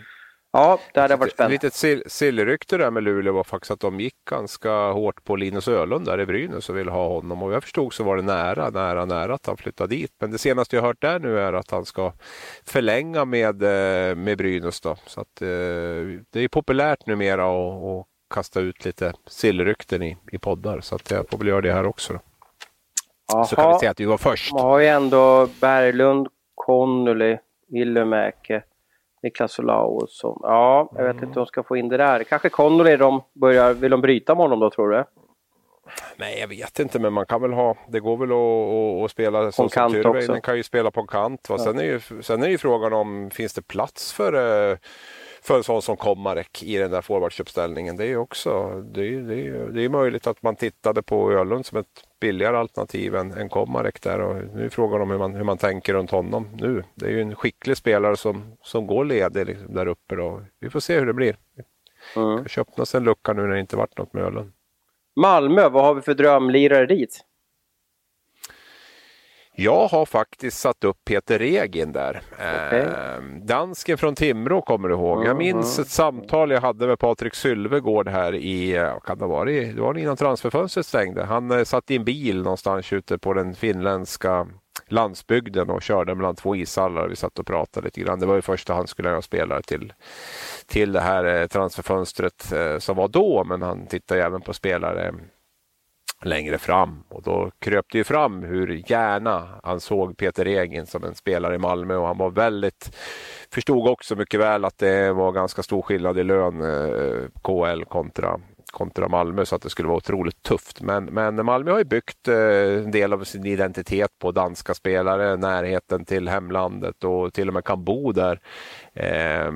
Ja, det hade varit spännande. Ett litet sillrykte där med Luleå var faktiskt att de gick ganska hårt på Linus Ölund där i Brynäs och ville ha honom. Och jag förstod så var det nära, nära, nära att han flyttade dit. Men det senaste jag hört där nu är att han ska förlänga med, eh, med Brynäs. Då. Så att, eh, det är populärt numera att kasta ut lite sillrykten i, i poddar. Så att jag får väl göra det här också. Då. Aha. Så kan vi säga att vi var först. Man har ju ändå Berglund, Connolly, Wilhelmäke, Niklas Olausson. Ja, jag vet mm. inte hur de ska få in det där. Kanske Connolly de börjar, vill de bryta med honom då tror du? Nej, jag vet inte, men man kan väl ha, det går väl att, spela så som Tyrväinen kan ju spela på en kant. Va? Sen, är ju, sen är ju frågan om, finns det plats för uh, för en sån som Komarek i den där forwardsuppställningen. Det är också det är, det är, det är möjligt att man tittade på Ölund som ett billigare alternativ än, än Komarek där och nu är frågan om hur man, hur man tänker runt honom nu. Det är ju en skicklig spelare som, som går ledig liksom där uppe då. Vi får se hur det blir. Mm. Kanske öppnas en lucka nu när det inte varit något med Ölund. Malmö, vad har vi för drömlirare dit? Jag har faktiskt satt upp Peter Regin där. Okay. Eh, dansken från Timrå kommer du ihåg. Jag minns ett samtal jag hade med Patrik Sylvegård här i, kan det vara, det var innan transferfönstret stängde. Han eh, satt i en bil någonstans ute på den finländska landsbygden och körde mellan två ishallar. Vi satt och pratade lite grann. Det var ju första han skulle ha spelare till, till det här eh, transferfönstret eh, som var då, men han tittade även på spelare längre fram. Och då kröp det ju fram hur gärna han såg Peter Egin som en spelare i Malmö. Och han var väldigt förstod också mycket väl att det var ganska stor skillnad i lön eh, KL kontra kontra Malmö så att det skulle vara otroligt tufft. Men, men Malmö har ju byggt eh, en del av sin identitet på danska spelare, närheten till hemlandet och till och med kan bo där. Eh,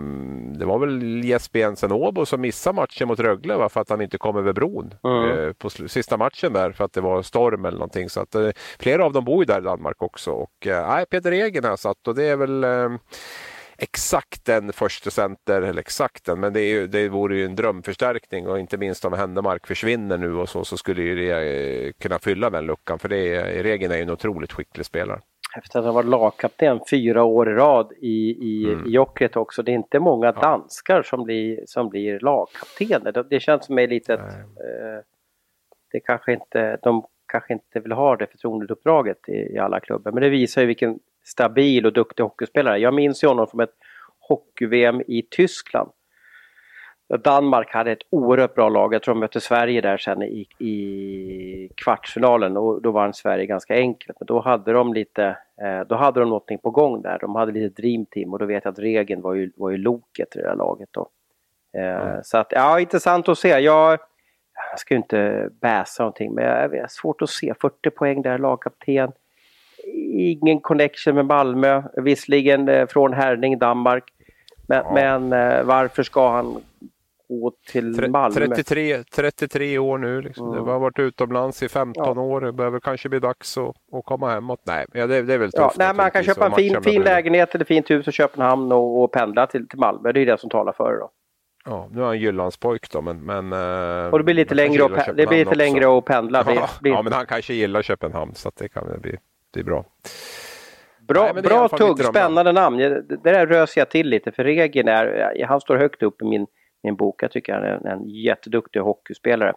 det var väl Jesper Jensen Åbo som missade matchen mot Rögle för att han inte kom över bron mm. eh, på sista matchen där för att det var storm eller någonting. Så att, eh, flera av dem bor ju där i Danmark också. Och, eh, Peter Egen har satt och det är väl eh, exakt en första center, eller exakt en, men det, är det vore ju en drömförstärkning och inte minst om Händemark försvinner nu och så, så skulle ju det eh, kunna fylla den luckan för det är, i regeln är ju en otroligt skicklig spelare. Efter att ha varit lagkapten fyra år i rad i, i, mm. i Jokkret också. Det är inte många ja. danskar som blir, som blir lagkaptener. Det, det känns som ett litet... Eh, det kanske inte, de kanske inte vill ha det förtroendeuppdraget i, i alla klubbar. Men det visar ju vilken stabil och duktig hockeyspelare. Jag minns ju honom från ett hockey-VM i Tyskland. Danmark hade ett oerhört bra lag. Jag tror de mötte Sverige där sen i, i kvartsfinalen och då vann Sverige ganska enkelt. Men då hade de lite, eh, då hade de någonting på gång där. De hade lite dreamteam och då vet jag att Regen var ju, var ju loket i det där laget då. Eh, mm. Så att, ja, intressant att se. Jag, jag ska ju inte bäsa någonting men jag, jag har svårt att se. 40 poäng där, lagkapten ingen connection med Malmö, visserligen eh, från Herning, Danmark. Men, ja. men eh, varför ska han gå till Malmö? 33, 33 år nu, liksom. mm. det har varit utomlands i 15 ja. år. Det behöver kanske bli dags att, att komma hemåt. Nej, det, det är väl tufft. Ja, nej, man kan köpa en fin, fin lägenhet eller fint hus i Köpenhamn och, och pendla till, till Malmö. Det är det som talar för det. Då. Ja, nu är han Jyllandspojk då, men... men eh, och det blir lite längre, och, det blir lite längre att pendla. Ja, blir... ja, men han kanske gillar Köpenhamn så det kan bli det är bra. Bra, Nej, bra tugg, spännande namn. Det där rös jag till lite för Regen är, han står högt upp i min, min bok. Jag tycker han är en, en jätteduktig hockeyspelare.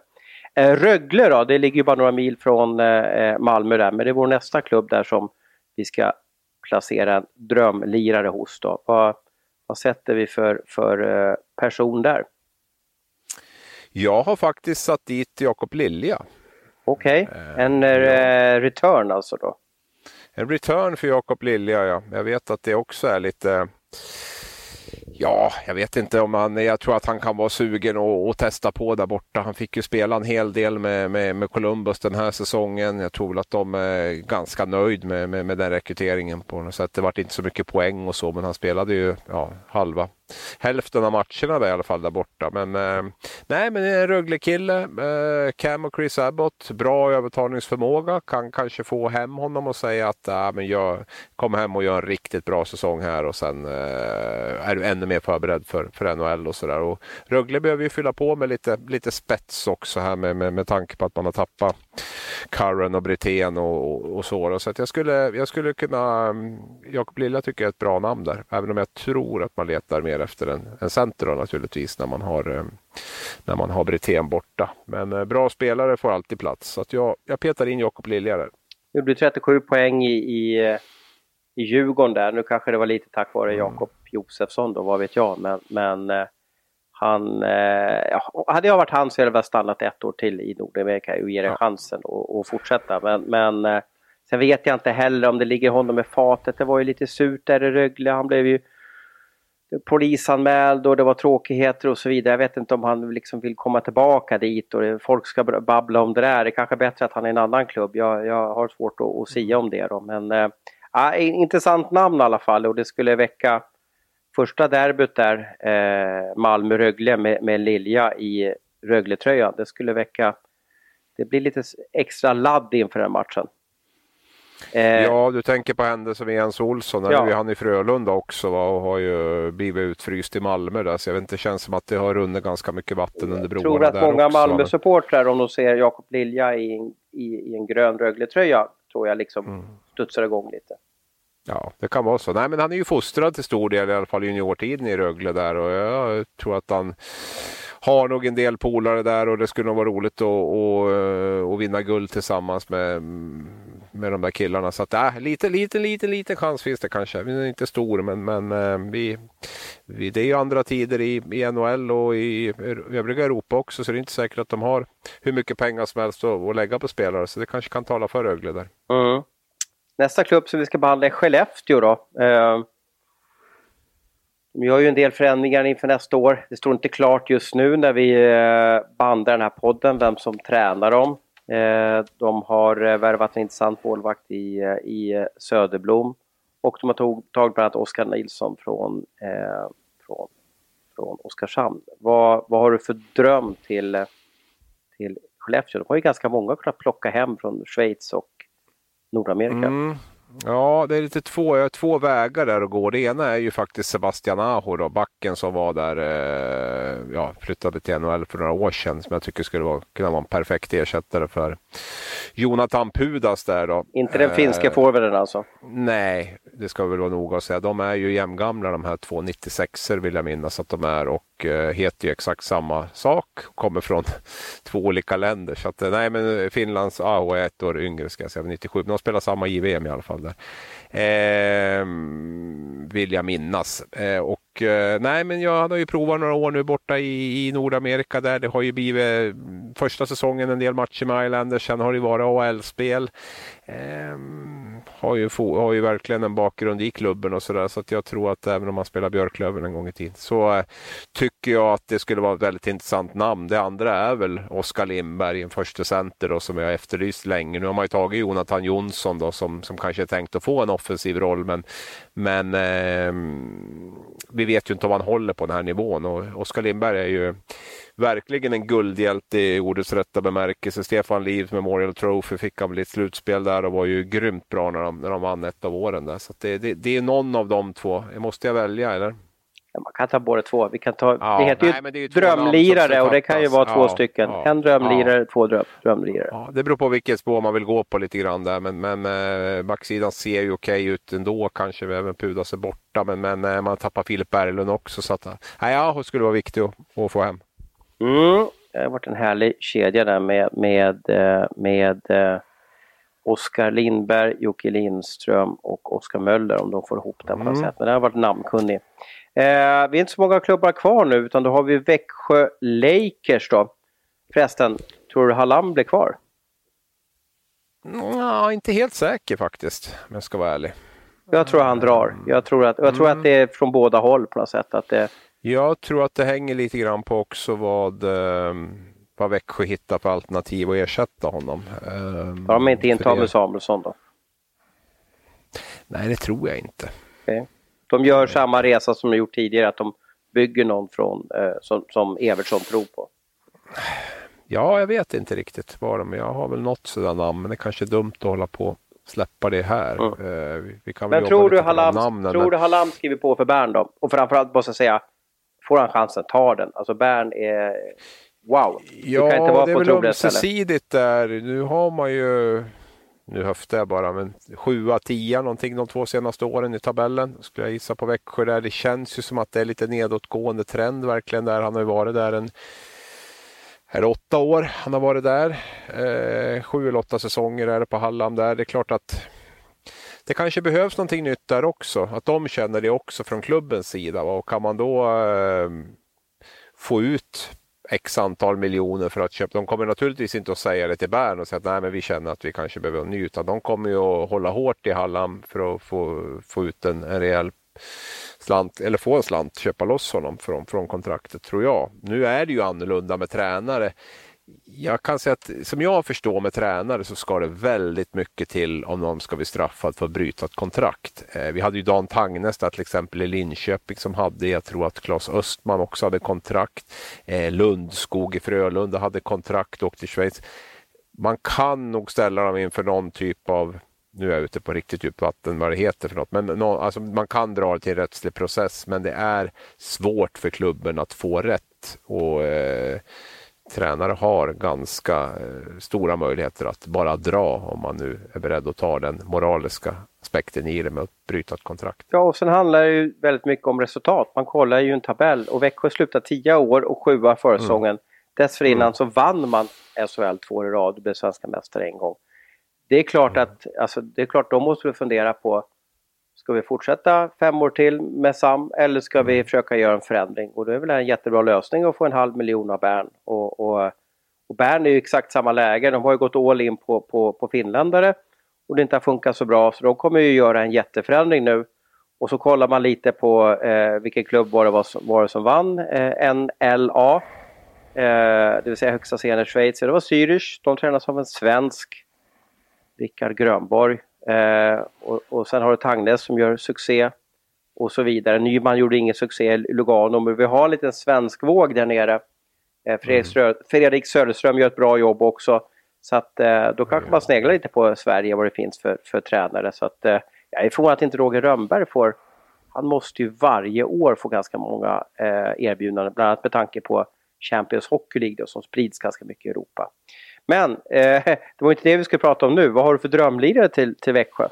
Eh, Rögle då, det ligger ju bara några mil från eh, Malmö där, men det är vår nästa klubb där som vi ska placera en drömlirare hos då. Vad, vad sätter vi för, för eh, person där? Jag har faktiskt satt dit Jakob Lilja. Okej, okay. Eh, en ja. return alltså då? En return för Jakob Lilja, ja. Jag vet att det också är lite Ja, jag vet inte om han, jag tror att han kan vara sugen och, och testa på där borta. Han fick ju spela en hel del med, med, med Columbus den här säsongen. Jag tror väl att de är ganska nöjd med, med, med den rekryteringen på något sätt. Det vart inte så mycket poäng och så, men han spelade ju ja, halva hälften av matcherna där, i alla fall där borta. Men eh, nej, men en Rögle-kille. Eh, Cam och Chris Abbott, bra övertalningsförmåga. Kan kanske få hem honom och säga att äh, men jag kom hem och gör en riktigt bra säsong här och sen eh, är du ännu mer förberedd för, för NHL och sådär. Rögle behöver ju fylla på med lite, lite spets också här med, med, med tanke på att man har tappat Curran och Brithén och, och, och så. Så att jag, skulle, jag skulle kunna, mm, Jakob Lilla tycker jag är ett bra namn där, även om jag tror att man letar mer efter en, en center då, naturligtvis när man har eh, när man har Brithén borta. Men eh, bra spelare får alltid plats, så att jag, jag petar in Jakob Lilja där. Det blir 37 poäng i, i, i Djurgården där. Nu kanske det var lite tack vare mm. Jakob Josefsson då, vad vet jag. Men, men eh, han, eh, hade jag varit han så hade jag väl stannat ett år till i Nordamerika och ge det ja. chansen och fortsätta. Men, men eh, sen vet jag inte heller om det ligger honom i fatet. Det var ju lite surt där i Rögle. Han blev ju polisanmäld och det var tråkigheter och så vidare. Jag vet inte om han liksom vill komma tillbaka dit och folk ska babbla om det där. Det är kanske är bättre att han är i en annan klubb. Jag, jag har svårt att, att sia om det då. Men äh, intressant namn i alla fall och det skulle väcka första derbyt där, eh, Malmö-Rögle med, med Lilja i Rögletröjan. Det skulle väcka, det blir lite extra ladd inför den matchen. Eh, ja, du tänker på händelser med Jens Olsson. Ja. Nu är han i Frölunda också va, och har ju blivit utfryst i Malmö. Där, så jag vet inte, det känns som att det har runnit ganska mycket vatten under broarna. Jag tror att många Malmö-supportrar, om de ser Jakob Lilja i, i, i en grön Rögle-tröja, tror jag liksom mm. studsar igång lite. Ja, det kan vara så. Nej, men han är ju fostrad till stor del, i alla fall juniortiden i Rögle där och jag tror att han har nog en del polare där och det skulle nog vara roligt att, att, att vinna guld tillsammans med, med de där killarna. Så att, äh, lite, lite, lite, lite chans finns det kanske. Den är inte stor men, men äh, vi, vi, det är ju andra tider i, i NHL och i övriga Europa också så det är inte säkert att de har hur mycket pengar som helst att, att lägga på spelare. Så det kanske kan tala för Rögle där. Mm. Nästa klubb som vi ska behandla är Skellefteå då. Eh, de gör ju en del förändringar inför nästa år. Det står inte klart just nu när vi eh, bandar den här podden vem som tränar dem. Eh, de har eh, värvat en intressant målvakt i, eh, i Söderblom och de har tog, tagit bland annat Oskar Nilsson från, eh, från, från Oskarshamn. Vad, vad har du för dröm till, till Skellefteå? De har ju ganska många att kunna plocka hem från Schweiz och Nordamerika. Mm. Ja, det är lite två, jag har två vägar där att gå. Det ena är ju faktiskt Sebastian Aho, då, backen som var där, eh, ja, flyttade till NHL för några år sedan, som jag tycker skulle vara, kunna vara en perfekt ersättare för Jonathan Pudas där då. Inte den finska eh, forwarden alltså? Nej, det ska vi väl vara noga att säga. De är ju jämngamla de här två 96 er vill jag minnas att de är och eh, heter ju exakt samma sak. Kommer från två olika länder. Så att, eh, nej men Finlands Aho är ett år yngre ska jag säga, 97. De spelar samma JVM i alla fall där. Eh, vill jag minnas. Eh, och eh, nej, men jag har ju provat några år nu borta i, i Nordamerika där. Det har ju blivit mm, första säsongen en del matcher med Islanders. Sen har det varit AHL-spel. Ehm, har, ju, har ju verkligen en bakgrund i klubben och sådär så att jag tror att även om man spelar Björklöven en gång i tiden så eh, tycker jag att det skulle vara ett väldigt intressant namn. Det andra är väl Oskar Lindberg, en första center då, som jag efterlyst länge. Nu har man ju tagit Jonathan Jonsson då som, som kanske är tänkt att få en offensiv roll men, men eh, vi vet ju inte om han håller på den här nivån och Oskar Lindberg är ju verkligen en guldhjälte i ordets rätta bemärkelse. Stefan Livs Memorial Trophy fick han bli ett slutspel där och var ju grymt bra när de, när de vann ett av åren. Där. Så det, det, det, är någon av de två. Måste jag välja eller? Ja, man kan ta båda två. Vi kan ta, ja, det heter nej, ju, ju drömlirare och det kan ju vara två ja, stycken. En drömlirare, två dröm, drömlirare. det beror på vilket spår man vill gå på lite grann där. Men, men eh, backsidan ser ju okej ut ändå. Kanske även Pudas är borta. Men, men eh, man tappar Filip Berglund också. Så att, nej, ja, skulle vara viktigt att, att få hem. Mm, det har varit en härlig kedja där med, med, eh, med eh, Oskar Lindberg, Jocke Lindström och Oskar Möller om de får ihop det på något mm. sätt. Men det har varit namnkunnig. Eh, vi är inte så många klubbar kvar nu utan då har vi Växjö Lakers då. Förresten, tror du Hallam blir kvar? Ja, inte helt säker faktiskt om jag ska vara ärlig. Jag tror han drar. Jag tror att, jag tror att mm. det är från båda håll på något sätt. Att det, jag tror att det hänger lite grann på också vad, eh, vad Växjö hittar för alternativ att ersätta honom. Eh, Har de inte in Samuelsson då? Nej, det tror jag inte. Okay. De gör samma resa som de gjort tidigare, att de bygger någon från, eh, som, som Evertsson tror på? Ja, jag vet inte riktigt vad de Jag har väl något sådant namn, men det är kanske är dumt att hålla på släppa det här. Mm. Uh, vi kan men tror du, Hallam, tror du Hallam skriver på för Bern då? Och framförallt måste jag säga, får han chansen, tar den. Alltså Bern är wow. Ja, det, kan inte vara det är väl ömsesidigt där. Nu har man ju, nu höftar jag bara, men 7 10 någonting de två senaste åren i tabellen. Skulle jag gissa på Växjö där. Det känns ju som att det är lite nedåtgående trend verkligen där. Han har ju varit där en är åtta år han har varit där. Eh, sju eller åtta säsonger är det på Halland där. Det är klart att det kanske behövs någonting nytt där också. Att de känner det också från klubbens sida. Och kan man då eh, få ut x antal miljoner för att köpa. De kommer naturligtvis inte att säga det till Bern och säga att nej men vi känner att vi kanske behöver en ny. Utan de kommer ju att hålla hårt i Hallam för att få, få ut en, en rejäl slant, eller få en slant, köpa loss honom från, från kontraktet tror jag. Nu är det ju annorlunda med tränare jag kan säga att som jag förstår med tränare så ska det väldigt mycket till om någon ska bli straffad för att bryta ett kontrakt. Eh, vi hade ju Dan Tangnes där till exempel i Linköping som hade, jag tror att Claes Östman också hade kontrakt. Eh, Lundskog i Frölunda hade kontrakt och åkte till Schweiz. Man kan nog ställa dem inför någon typ av nu är jag ute på riktigt djupt vatten vad det heter för något. Men no, alltså man kan dra det till en rättslig process men det är svårt för klubben att få rätt. Och eh, tränare har ganska eh, stora möjligheter att bara dra om man nu är beredd att ta den moraliska aspekten i det med att bryta ett kontrakt. Ja, och sen handlar det ju väldigt mycket om resultat. Man kollar ju en tabell och Växjö slutade 10 år och sjua förra säsongen. Mm. Dessförinnan mm. så vann man SHL två år i rad och blev svenska mästare en gång. det är klart att, alltså, det är klart de måste fundera på Ska vi fortsätta fem år till med Sam eller ska vi försöka göra en förändring? Och då är väl en jättebra lösning att få en halv miljon av Bern. Och, och, och Bern är ju exakt samma läge. De har ju gått all in på, på, på finländare och det inte har funkat så bra så de kommer ju göra en jätteförändring nu. Och så kollar man lite på eh, vilken klubb var det, var, var det som vann eh, NLA. Eh, det vill säga högsta serien i Schweiz. Det var Zürich. De tränas av en svensk. Rickard Grönborg. Eh, och, och sen har du Tangnes som gör succé. Och så vidare. Nyman gjorde ingen succé i Lugano men vi har en liten svensk våg där nere. Eh, Fredrik, mm. Fredrik Söderström gör ett bra jobb också. Så att eh, då kanske man sneglar lite på Sverige vad det finns för, för tränare. Så att eh, jag är förvånad att inte Roger Rönnberg får han måste ju varje år få ganska många eh, erbjudanden, bland annat med tanke på Champions Hockey League då, som sprids ganska mycket i Europa. Men eh, det var inte det vi skulle prata om nu. Vad har du för drömlirare till, till Växjö?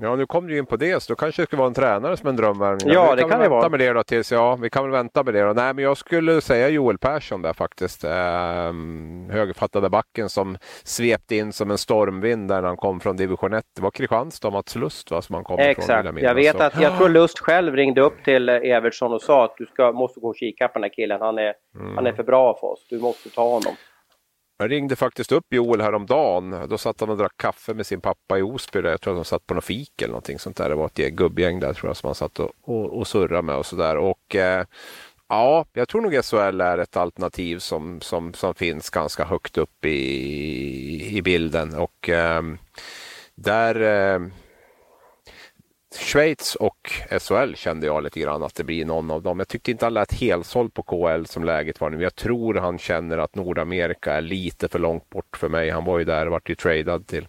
Ja, nu kom du in på det, så då kanske det skulle vara en tränare som en drömvärvning. Ja, det kan det vara. Med det då tills, ja, vi kan väl vänta med det då. Nej, men jag skulle säga Joel Persson där faktiskt. Ehm, högerfattade backen som svepte in som en stormvind där när han kom från division 1. Det var Kristianstad Mats Lust va, som han kom Exakt. ifrån. Jag vet att, jag tror Lust själv ringde upp till Evertsson och sa att du ska, måste gå och kika på den här killen. Han är, mm. han är för bra för oss. Du måste ta honom. Jag ringde faktiskt upp Joel häromdagen. Då satt han och drack kaffe med sin pappa i Osby. Jag tror att de satt på något fik eller någonting sånt där. Det var ett gubbgäng där tror jag som han satt och, och, och surrade med och sådär. Och eh, ja, jag tror nog SHL är ett alternativ som, som, som finns ganska högt upp i, i bilden. Och eh, där eh, Schweiz och SHL kände jag lite grann att det blir någon av dem. Jag tyckte inte han lät helsåld på KL som läget var nu. Jag tror han känner att Nordamerika är lite för långt bort för mig. Han var ju där, vart ju tradad till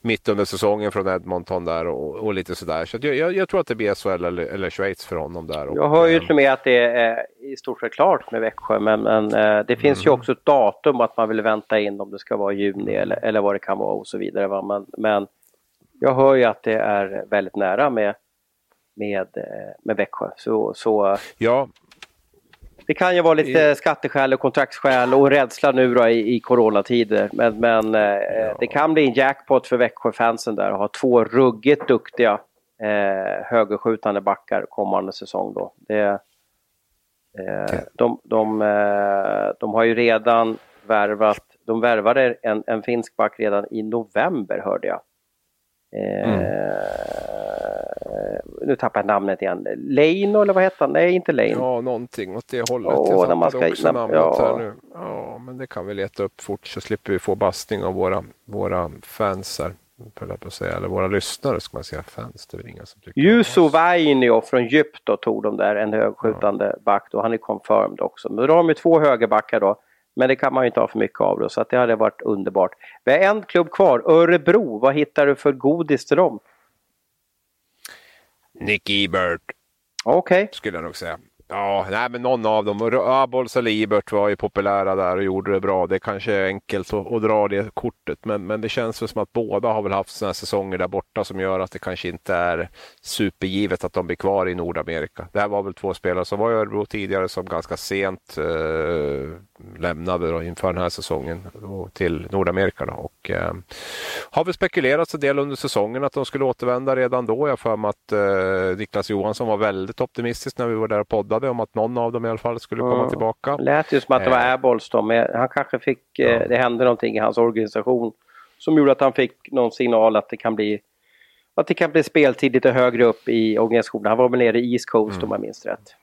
mitt under säsongen från Edmonton där och, och lite sådär. Så jag, jag, jag, tror att det blir SHL eller, eller Schweiz för honom där. Och, jag hör ju till och med att det är i stort sett klart med Växjö men, men eh, det finns mm. ju också ett datum att man vill vänta in om det ska vara juni eller, eller vad det kan vara och så vidare. Va? Men, men jag hör ju att det är väldigt nära med, med, eh, med Växjö. Så, så ja. Det kan ju vara lite skatteskäl och kontraktsskäl och rädsla nu då i, i coronatider. Men, men eh, ja. det kan bli en jackpot för Växjö-fansen där att ha två ruggigt duktiga eh, högerskjutande backar kommande säsong. Då. Det, eh, de, de, eh, de har ju redan värvat, de värvade en, en finsk back redan i november hörde jag. Mm. Nu tappar jag namnet igen. Leino eller vad hette han? Nej, inte Leino. Ja, någonting åt det hållet. Oh, jag tappade ska, också namnet ja. här nu. Ja, men det kan vi leta upp fort så slipper vi få bastning av våra, våra fans här. På säga. Eller våra lyssnare ska man säga. Fans, det är inga som tycker Juso Vainio från Egypten tog de där, en högskjutande ja. back. Då. Han är confirmed också. Men då har de ju två högerbackar då. Men det kan man ju inte ha för mycket av då, så att det hade varit underbart. Vi har en klubb kvar, Örebro. Vad hittar du för godis till dem? Nick Ebert. Okej. Okay. Skulle jag nog säga. Ja, nej, men någon av dem. Abols eller Ibert var ju populära där och gjorde det bra. Det kanske är enkelt att, att dra det kortet, men, men det känns väl som att båda har väl haft sådana säsonger där borta som gör att det kanske inte är supergivet att de blir kvar i Nordamerika. Det här var väl två spelare som var i Örebro tidigare som ganska sent eh, lämnade då inför den här säsongen till Nordamerika. Då. Och, eh, har väl spekulerats en del under säsongen att de skulle återvända redan då. Jag för mig att eh, Niklas Johansson var väldigt optimistisk när vi var där och poddade om att någon av dem i alla fall skulle komma mm. tillbaka. Det lät ju som att det var Airballs då, men han kanske fick, eh, ja. det hände någonting i hans organisation som gjorde att han fick någon signal att det kan bli att det kan bli speltid lite högre upp i organisationen. Han var väl nere i East Coast mm. om jag minns rätt.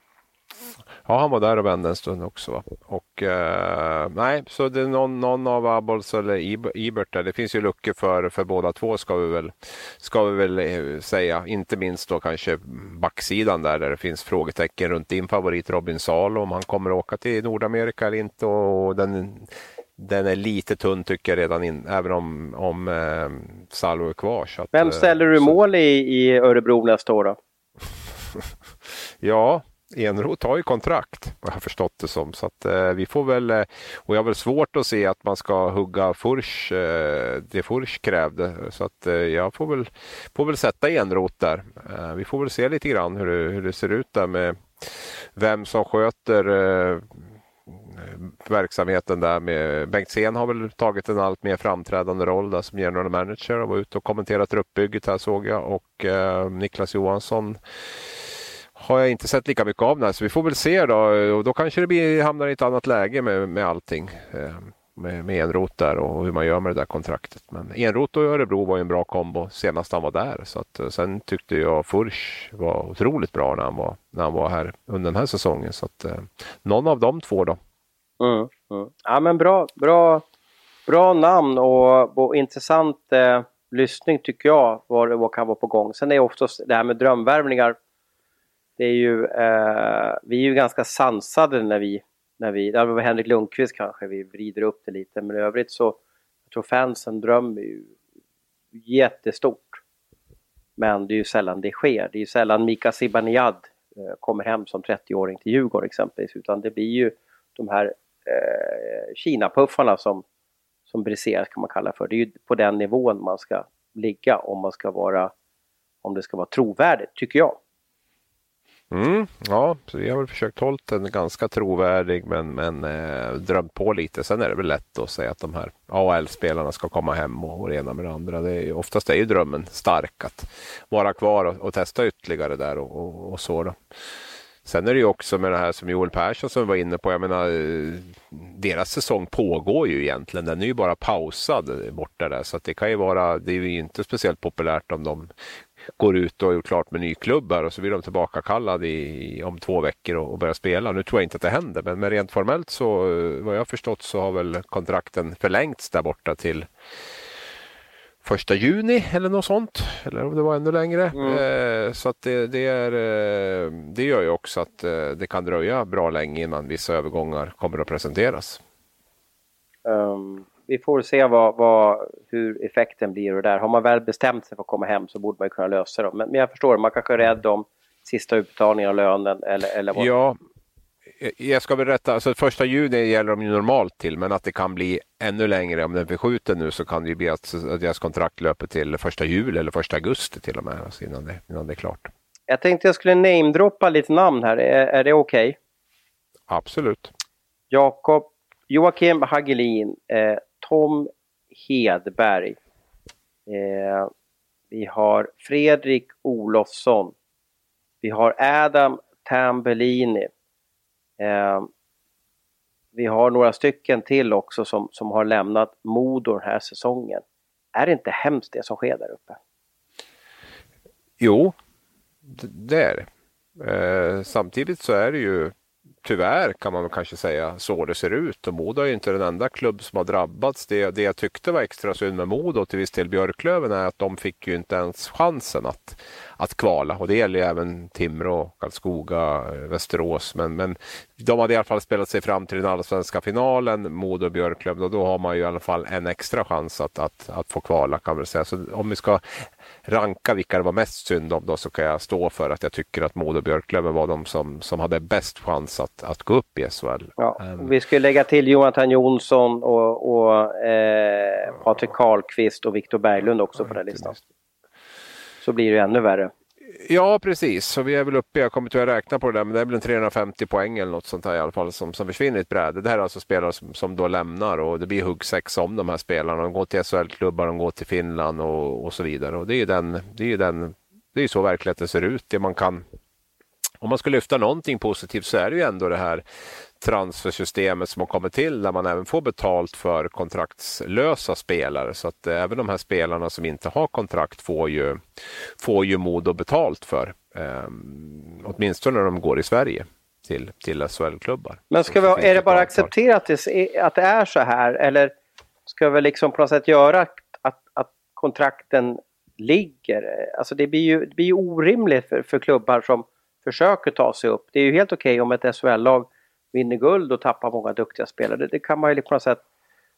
Ja, han var där och vände en stund också. Och, eh, nej, så det är någon, någon av Abols eller Ibert där. Det finns ju luckor för, för båda två ska vi, väl, ska vi väl eh, säga. Inte minst då kanske backsidan där, där det finns frågetecken runt din favorit Robin Salo om han kommer åka till Nordamerika eller inte. Och den, den är lite tunn tycker jag redan in, även om, om eh, Salo är kvar. Att, Vem ställer du så... mål i, i Örebro nästa år då? ja, Enroth har ju kontrakt, vad jag har förstått det som. Så att, eh, vi får väl, eh, och jag har väl svårt att se att man ska hugga Furs, eh, det Furs krävde. Så att eh, jag får väl, får väl sätta Enroth där. Eh, vi får väl se lite grann hur det, hur det ser ut där med vem som sköter eh, verksamheten där med Bengtzén har väl tagit en allt mer framträdande roll där som general manager och var ute och kommenterat uppbygget här såg jag och eh, Niklas Johansson har jag inte sett lika mycket av den här, så vi får väl se då och då kanske det blir, hamnar i ett annat läge med, med allting. Eh, med, med Enrot där och hur man gör med det där kontraktet. Men Enrot och Örebro var ju en bra kombo senast han var där. Så att, eh, sen tyckte jag Furch var otroligt bra när han var, när han var här under den här säsongen. Så att, eh, någon av de två då. Mm, mm. Ja men bra, bra, bra namn och, och intressant eh, lyssning tycker jag vad, vad kan vara på gång. Sen är oftast det här med drömvärvningar. Det är ju, eh, vi är ju ganska sansade när vi när vi, det var Henrik Lundqvist kanske, vi vrider upp det lite, men i övrigt så jag tror fansen drömmer ju jättestort. Men det är ju sällan det sker. Det är ju sällan Mika Zibanejad eh, kommer hem som 30-åring till Djurgården exempelvis, utan det blir ju de här eh, Kina-puffarna som, som briserar kan man kalla för. Det är ju på den nivån man ska ligga om man ska vara, om det ska vara trovärdigt, tycker jag. Mm, ja, så vi har väl försökt hålla den ganska trovärdig men, men eh, drömt på lite. Sen är det väl lätt att säga att de här AL-spelarna ska komma hem och, och det ena med det andra. Det är, oftast är ju drömmen stark att vara kvar och, och testa ytterligare där och, och, och så. Då. Sen är det ju också med det här som Joel Persson som var inne på. Jag menar, eh, deras säsong pågår ju egentligen. Den är ju bara pausad borta där. Så det kan ju vara, det är ju inte speciellt populärt om de går ut och har gjort klart med ny klubb här och så blir de tillbaka kallade i, om två veckor och, och börjar spela. Nu tror jag inte att det händer men, men rent formellt så vad jag förstått så har väl kontrakten förlängts där borta till första juni eller något sånt. Eller om det var ännu längre. Mm. Eh, så att det, det, är, eh, det gör ju också att eh, det kan dröja bra länge innan vissa övergångar kommer att presenteras. Um, vi får se vad, vad, hur effekten blir och där. Har man väl bestämt sig för att komma hem så borde man kunna lösa det. Men, men jag förstår, man kanske är rädd om sista utbetalningen av lönen eller, eller vad? Ja, jag ska berätta, alltså första juni gäller de ju normalt till men att det kan bli ännu längre. Om den förskjuter nu så kan det ju bli att, att deras kontrakt löper till första juli eller första augusti till och med alltså innan, det, innan det är klart. Jag tänkte jag skulle namedroppa lite namn här, är, är det okej? Okay? Absolut. Jakob, Joakim Hagelin, eh, Tom Hedberg. Eh, vi har Fredrik Olofsson. Vi har Adam Tambellini. Eh, vi har några stycken till också som, som har lämnat Modo den här säsongen. Är det inte hemskt det som sker där uppe? Jo, det är det. Eh, samtidigt så är det ju tyvärr kan man kanske säga så det ser ut. Och Modo är inte den enda klubb som har drabbats. Det, det jag tyckte var extra synd med Modo till viss del Björklöven är att de fick ju inte ens chansen att, att kvala. Och det gäller ju även Timrå, Karlskoga, eh, Västerås. Men, men de hade i alla fall spelat sig fram till den allsvenska finalen, Modo och Björklöven. Och då har man ju i alla fall en extra chans att, att, att få kvala kan man säga. Så om vi ska ranka vilka det var mest synd om då så kan jag stå för att jag tycker att Modo och Björklöven var de som, som hade bäst chans att, att gå upp i SHL. Ja, um, vi skulle lägga till Jonathan Jonsson och, och eh, Patrik Karlqvist och Viktor Berglund också på den listan. Så blir det ännu värre. Ja precis, så vi är väl uppe, jag kommer tyvärr räkna på det där, men det är väl en 350 poäng eller något sånt här i alla fall som, som försvinner i ett bräde. Det här är alltså spelare som, som då lämnar och det blir huggsex om de här spelarna. De går till SHL-klubbar, de går till Finland och, och så vidare. Och det är ju den, det är ju den, det är så verkligheten ser ut. Det man kan, om man ska lyfta någonting positivt så är det ju ändå det här transfersystemet som har kommit till där man även får betalt för kontraktslösa spelare. Så att även de här spelarna som inte har kontrakt får ju, får ju Modo betalt för. Eh, åtminstone när de går i Sverige till, till SHL-klubbar. Men ska vi, är det bara accepterat att det är så här eller ska vi liksom på något sätt göra att, att kontrakten ligger? Alltså det blir ju, det blir ju orimligt för, för klubbar som försöker ta sig upp. Det är ju helt okej okay om ett SHL-lag vinner guld och tappar många duktiga spelare. Det, det kan man ju på något sätt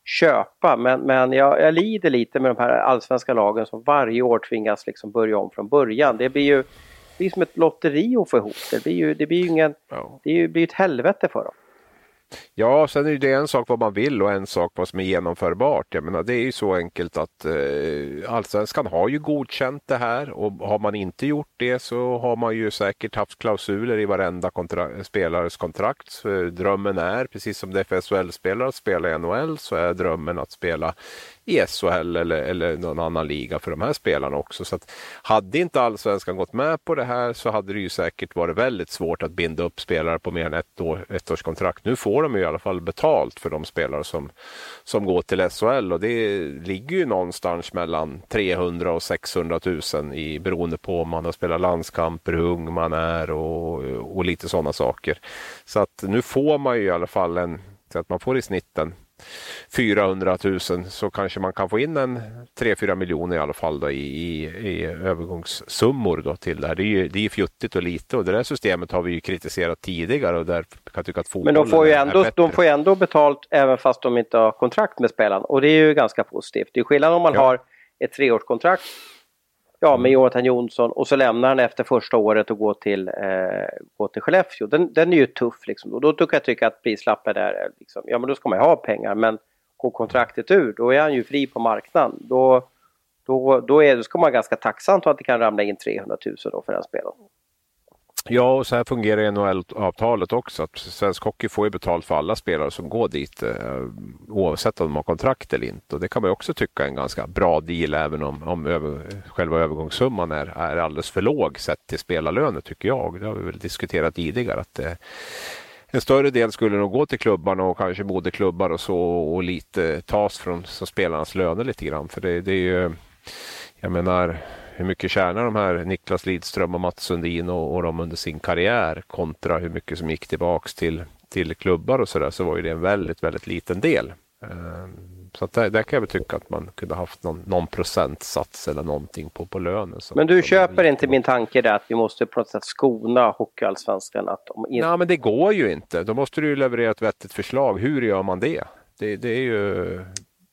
köpa men, men jag, jag lider lite med de här allsvenska lagen som varje år tvingas liksom börja om från början. Det blir ju det blir som ett lotteri att få ihop det. Blir ju, det blir ju ingen, ja. det blir ju ett helvete för dem. Ja, sen är det en sak vad man vill och en sak vad som är genomförbart. Jag menar, det är ju så enkelt att eh, Allsvenskan har ju godkänt det här och har man inte gjort det så har man ju säkert haft klausuler i varenda kontra spelares kontrakt. Drömmen är, precis som det är för SHL-spelare att spela i NHL, så är drömmen att spela i SHL eller, eller någon annan liga för de här spelarna också. Så att hade inte allsvenskan gått med på det här så hade det ju säkert varit väldigt svårt att binda upp spelare på mer än ett, år, ett års kontrakt. Nu får de ju i alla fall betalt för de spelare som, som går till SHL och det ligger ju någonstans mellan 300 och 600 000 i, beroende på om man har spelat landskamper, hur ung man är och, och lite sådana saker. Så att nu får man ju i alla fall en, så att man får i snitten 400 000 så kanske man kan få in en 3-4 miljoner i alla fall då i, i, i övergångssummor då till det här. Det är ju det är fjuttigt och lite och det där systemet har vi ju kritiserat tidigare och där kan jag tycka att Men de får ju ändå, de får ju ändå betalt även fast de inte har kontrakt med spelaren och det är ju ganska positivt. Det är skillnad om man ja. har ett treårskontrakt Ja, med Jonathan Jonsson och så lämnar han efter första året och går till, eh, går till Skellefteå. Den, den är ju tuff liksom. Och då kan jag tycka att prislappen är liksom, ja men då ska man ju ha pengar. Men går kontraktet ur, då är han ju fri på marknaden. Då, då, då, är, då ska man vara ganska tacksam att det kan ramla in 300 000 då för den spelaren. Ja, och så här fungerar NHL-avtalet också. Att svensk hockey får ju betalt för alla spelare som går dit eh, oavsett om de har kontrakt eller inte. Och det kan man också tycka är en ganska bra deal även om, om över, själva övergångssumman är, är alldeles för låg sett till spelarlöner tycker jag. Det har vi väl diskuterat tidigare. att eh, en större del skulle nog gå till klubbarna och kanske moderklubbar och så och lite tas från spelarnas löner lite grann. För det, det är ju, jag menar hur mycket tjänar de här Niklas Lidström och Mats Sundin och, och de under sin karriär kontra hur mycket som gick tillbaks till, till klubbar och sådär så var ju det en väldigt, väldigt liten del. Ehm, så att där, där kan jag väl tycka att man kunde haft någon, någon procentsats eller någonting på, på lönen. Men du köper inte min tanke där att vi måste på något sätt skona Hockeyallsvenskan? Att de in... Nej, men det går ju inte. Då måste du ju leverera ett vettigt förslag. Hur gör man det? Det, det är ju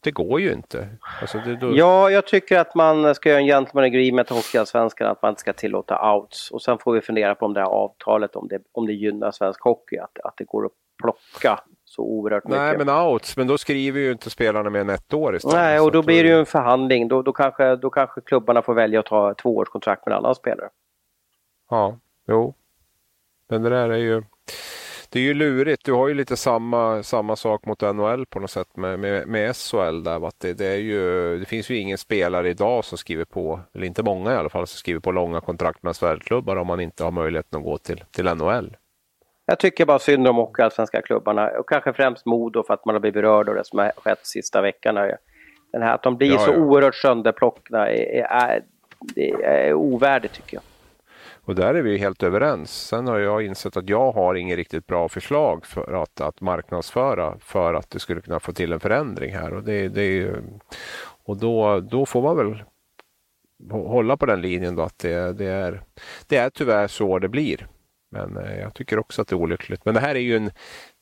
det går ju inte. Alltså det, då... Ja, jag tycker att man ska göra en gentleman agreement till Hockeyallsvenskan att man inte ska tillåta outs. Och sen får vi fundera på om det här avtalet, om det, om det gynnar svensk hockey, att, att det går att plocka så oerhört mycket. Nej, men outs, men då skriver ju inte spelarna mer än ett år istället. Nej, och då blir det ju en förhandling. Då, då, kanske, då kanske klubbarna får välja att ta tvåårskontrakt med en annan spelare. Ja, jo. Men det där är ju det är ju lurigt. Du har ju lite samma, samma sak mot NHL på något sätt med, med, med SHL. Där, att det, det, är ju, det finns ju ingen spelare idag som skriver på, eller inte många i alla fall, som skriver på långa kontrakt med SHL-klubbar om man inte har möjligheten att gå till, till NHL. Jag tycker bara synd om hockeyallsvenska klubbarna och kanske främst Modo för att man har blivit berörd av det som har skett sista veckan. Den här, att de blir ja, så ja. oerhört sönderplockna är, är, är, är ovärdigt tycker jag. Och där är vi helt överens. Sen har jag insett att jag har inget riktigt bra förslag för att, att marknadsföra för att det skulle kunna få till en förändring här. Och, det, det, och då, då får man väl hålla på den linjen då att det, det, är, det är tyvärr så det blir. Men eh, jag tycker också att det är olyckligt. Men det här är ju en,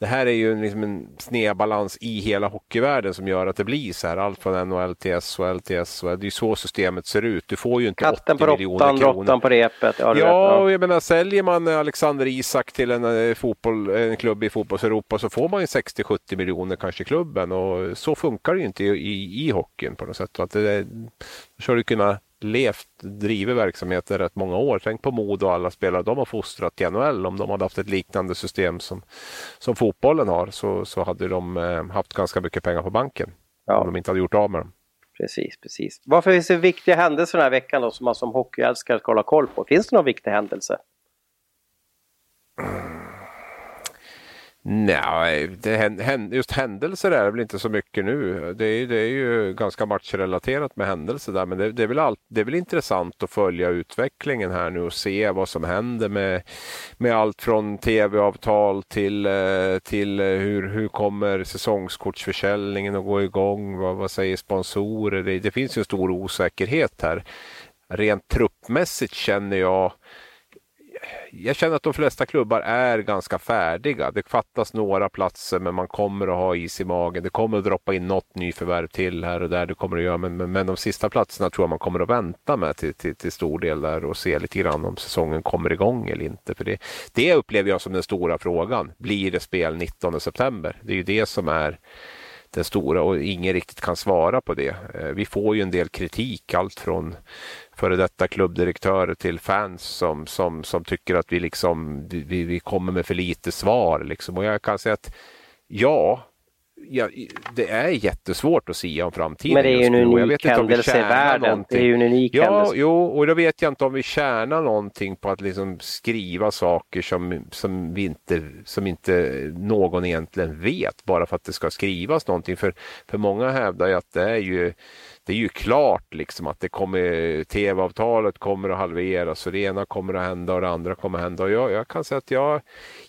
det här är ju en, liksom en snedbalans i hela hockeyvärlden som gör att det blir så här. Allt från NHL till SHL till SHL. Det är så systemet ser ut. Du får ju inte Katten 80 miljoner råttan, kronor. Råttan på repet. Ja, ja och jag menar säljer man Alexander Isak till en, eh, fotboll, en klubb i fotbolls-Europa så får man ju 60-70 miljoner kanske i klubben. Och så funkar det ju inte i, i, i hockeyn på något sätt. Att det, då ska du kunna levt, drivit verksamheten rätt många år. Tänk på Modo och alla spelare de har fostrat till NHL. Om de hade haft ett liknande system som, som fotbollen har så, så hade de eh, haft ganska mycket pengar på banken. Ja. Om de inte hade gjort av med dem. Precis, precis. Varför finns det viktiga händelser den här veckan då som man som hockeyälskare ska hålla koll på? Finns det någon viktig händelse? Nej, det, just händelser är det väl inte så mycket nu. Det är, det är ju ganska matchrelaterat med händelser där, men det, det, är väl all, det är väl intressant att följa utvecklingen här nu och se vad som händer med, med allt från tv-avtal till, eh, till hur, hur kommer säsongskortsförsäljningen att gå igång? Vad, vad säger sponsorer? Det, det finns ju en stor osäkerhet här. Rent truppmässigt känner jag jag känner att de flesta klubbar är ganska färdiga. Det fattas några platser men man kommer att ha is i magen. Det kommer att droppa in något nyförvärv till här och där. Det kommer att göra. Men, men, men de sista platserna tror jag man kommer att vänta med till, till, till stor del där och se lite grann om säsongen kommer igång eller inte. För det, det upplever jag som den stora frågan. Blir det spel 19 september? Det är ju det som är den stora och ingen riktigt kan svara på det. Eh, vi får ju en del kritik, allt från före detta klubbdirektörer till fans som, som, som tycker att vi, liksom, vi, vi kommer med för lite svar. Liksom. Och jag kan säga att ja, ja, det är jättesvårt att säga om framtiden. Men det är ju en unik händelse i världen. Det är ju en unik ja, händelse. Jo, och då vet jag inte om vi tjänar någonting på att liksom skriva saker som, som, vi inte, som inte någon egentligen vet bara för att det ska skrivas någonting. För, för många hävdar ju att det är ju det är ju klart liksom att det kommer tv-avtalet kommer att halveras och det ena kommer att hända och det andra kommer att hända. Och jag, jag kan säga att jag,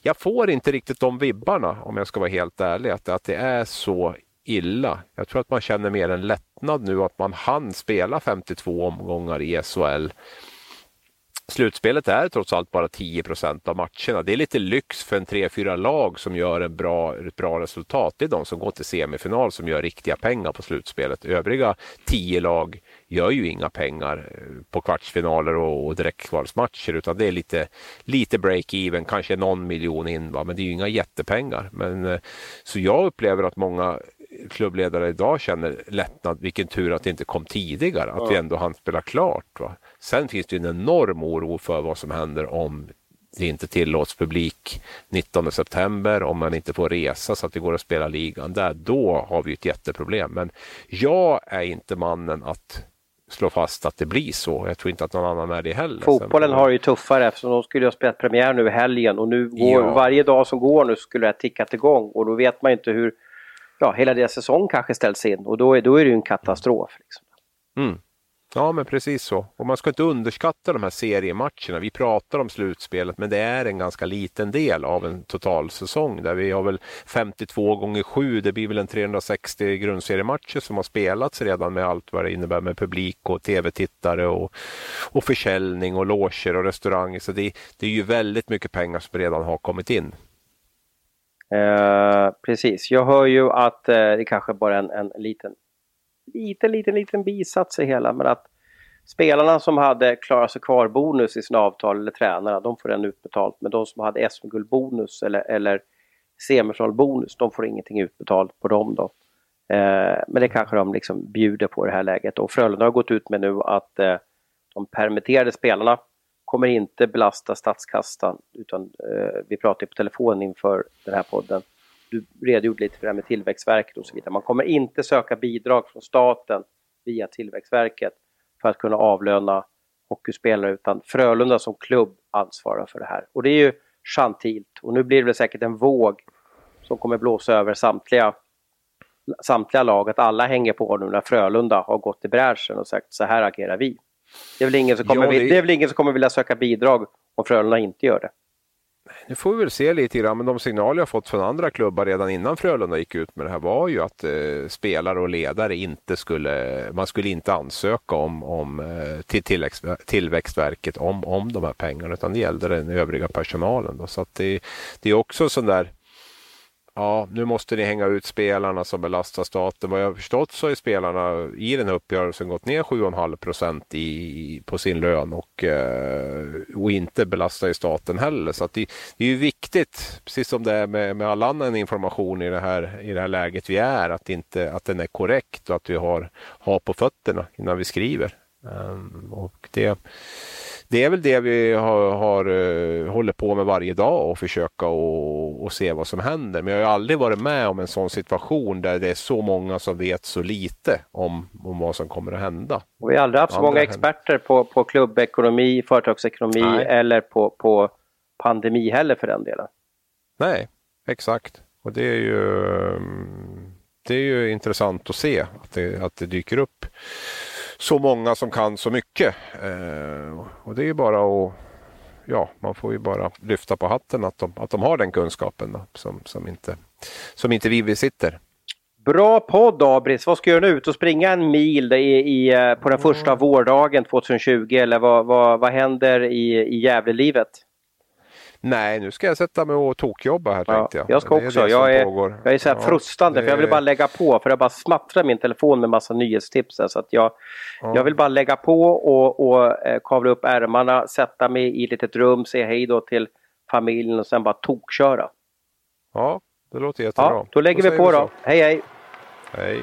jag får inte riktigt de vibbarna om jag ska vara helt ärlig att, att det är så illa. Jag tror att man känner mer en lättnad nu att man hann spela 52 omgångar i SHL Slutspelet är trots allt bara 10 procent av matcherna. Det är lite lyx för en 3-4 lag som gör en bra, ett bra resultat. Det är de som går till semifinal som gör riktiga pengar på slutspelet. Övriga 10 lag gör ju inga pengar eh, på kvartsfinaler och, och direktkvalsmatcher utan det är lite, lite break-even, kanske någon miljon in, va? men det är ju inga jättepengar. Men, eh, så jag upplever att många klubbledare idag känner lättnad, vilken tur att det inte kom tidigare, att ja. vi ändå hann spela klart. Va? Sen finns det en enorm oro för vad som händer om det inte tillåts publik 19 september, om man inte får resa så att det går att spela ligan där, då har vi ett jätteproblem. Men jag är inte mannen att slå fast att det blir så. Jag tror inte att någon annan är det heller. Fotbollen har ju tuffare eftersom de skulle ha spelat premiär nu i helgen och nu går, ja. varje dag som går nu skulle det ha tickat igång och då vet man inte hur ja, hela deras säsong kanske ställs in och då är, då är det ju en katastrof. Liksom. Mm. Ja, men precis så. Och man ska inte underskatta de här seriematcherna. Vi pratar om slutspelet, men det är en ganska liten del av en totalsäsong där vi har väl 52 gånger 7. Det blir väl en 360 grundseriematcher som har spelats redan med allt vad det innebär med publik och tv-tittare och, och försäljning och loger och restauranger. Så det, det är ju väldigt mycket pengar som redan har kommit in. Eh, precis, jag hör ju att eh, det kanske bara är en, en liten liten, liten, liten bisats i hela, men att spelarna som hade klara sig kvar-bonus i sina avtal, eller tränarna, de får den utbetalt. Men de som hade SM-guldbonus eller, eller semifinalbonus, de får ingenting utbetalt på dem då. Eh, men det kanske de liksom bjuder på i det här läget. Och Frölunda har gått ut med nu att eh, de permitterade spelarna kommer inte belasta statskassan, utan eh, vi pratade på telefon inför den här podden du redogjorde lite för det här med Tillväxtverket och så vidare. Man kommer inte söka bidrag från staten via Tillväxtverket för att kunna avlöna hockeyspelare utan Frölunda som klubb ansvarar för det här. Och det är ju chantilt och nu blir det säkert en våg som kommer blåsa över samtliga, samtliga lag, att alla hänger på nu när Frölunda har gått i bräschen och sagt så här agerar vi. Det är väl ingen som kommer, ja, det... det är väl ingen som kommer vilja söka bidrag om Frölunda inte gör det. Nu får vi väl se lite grann, men de signaler jag fått från andra klubbar redan innan Frölunda gick ut med det här var ju att eh, spelare och ledare inte skulle, man skulle inte ansöka om, om eh, till tillväxt, Tillväxtverket om, om de här pengarna, utan det gällde den övriga personalen. Då. Så att det, det är också sån där Ja, nu måste ni hänga ut spelarna som belastar staten. Vad jag har förstått så är spelarna i den här uppgörelsen gått ner 7,5 procent på sin lön och, eh, och inte belastar i staten heller. Så det, det, är ju viktigt, precis som det är med, med all annan information i det, här, i det här läget vi är, att, inte, att den är korrekt och att vi har, har på fötterna innan vi skriver. Um, och det det är väl det vi har, har, uh, håller på med varje dag och försöka och, och, se vad som händer. Men jag har aldrig varit med om en sån situation där det är så många som vet så lite om, om vad som kommer att hända. Och vi har aldrig haft så många experter på, på klubbekonomi, företagsekonomi Nej. eller på, på pandemi heller för den delen. Nej, exakt. Och det är ju, mm, det är ju intressant att se att det, att det dyker upp så många som kan så mycket. Eh, och det är bara att ja, man får ju bara lyfta på hatten att de, att de har den kunskapen då, som, som, inte, som inte vi besitter. Bra podd Abris! Vad ska du göra nu? Ut och springa en mil i, i, på den första mm. vårdagen 2020 eller vad, vad, vad händer i, i Gävlelivet? Nej, nu ska jag sätta mig och tokjobba här Ja, tänkte jag. jag ska Det också. det Jag är, pågår. jag är så här Ja, frustande för jag vill det- bara lägga på för jag bara smattrar min telefon med massa nyhetstips. här, Så att jag, Ja. jag vill bara lägga på och, och eh, kavla upp ärmarna, sätta mig i ett litet rum, säga hej då till familjen och sen bara tokköra. Ja, det låter jättebra. Ja, då läger vi säger på så. då. Hej hej! Hej.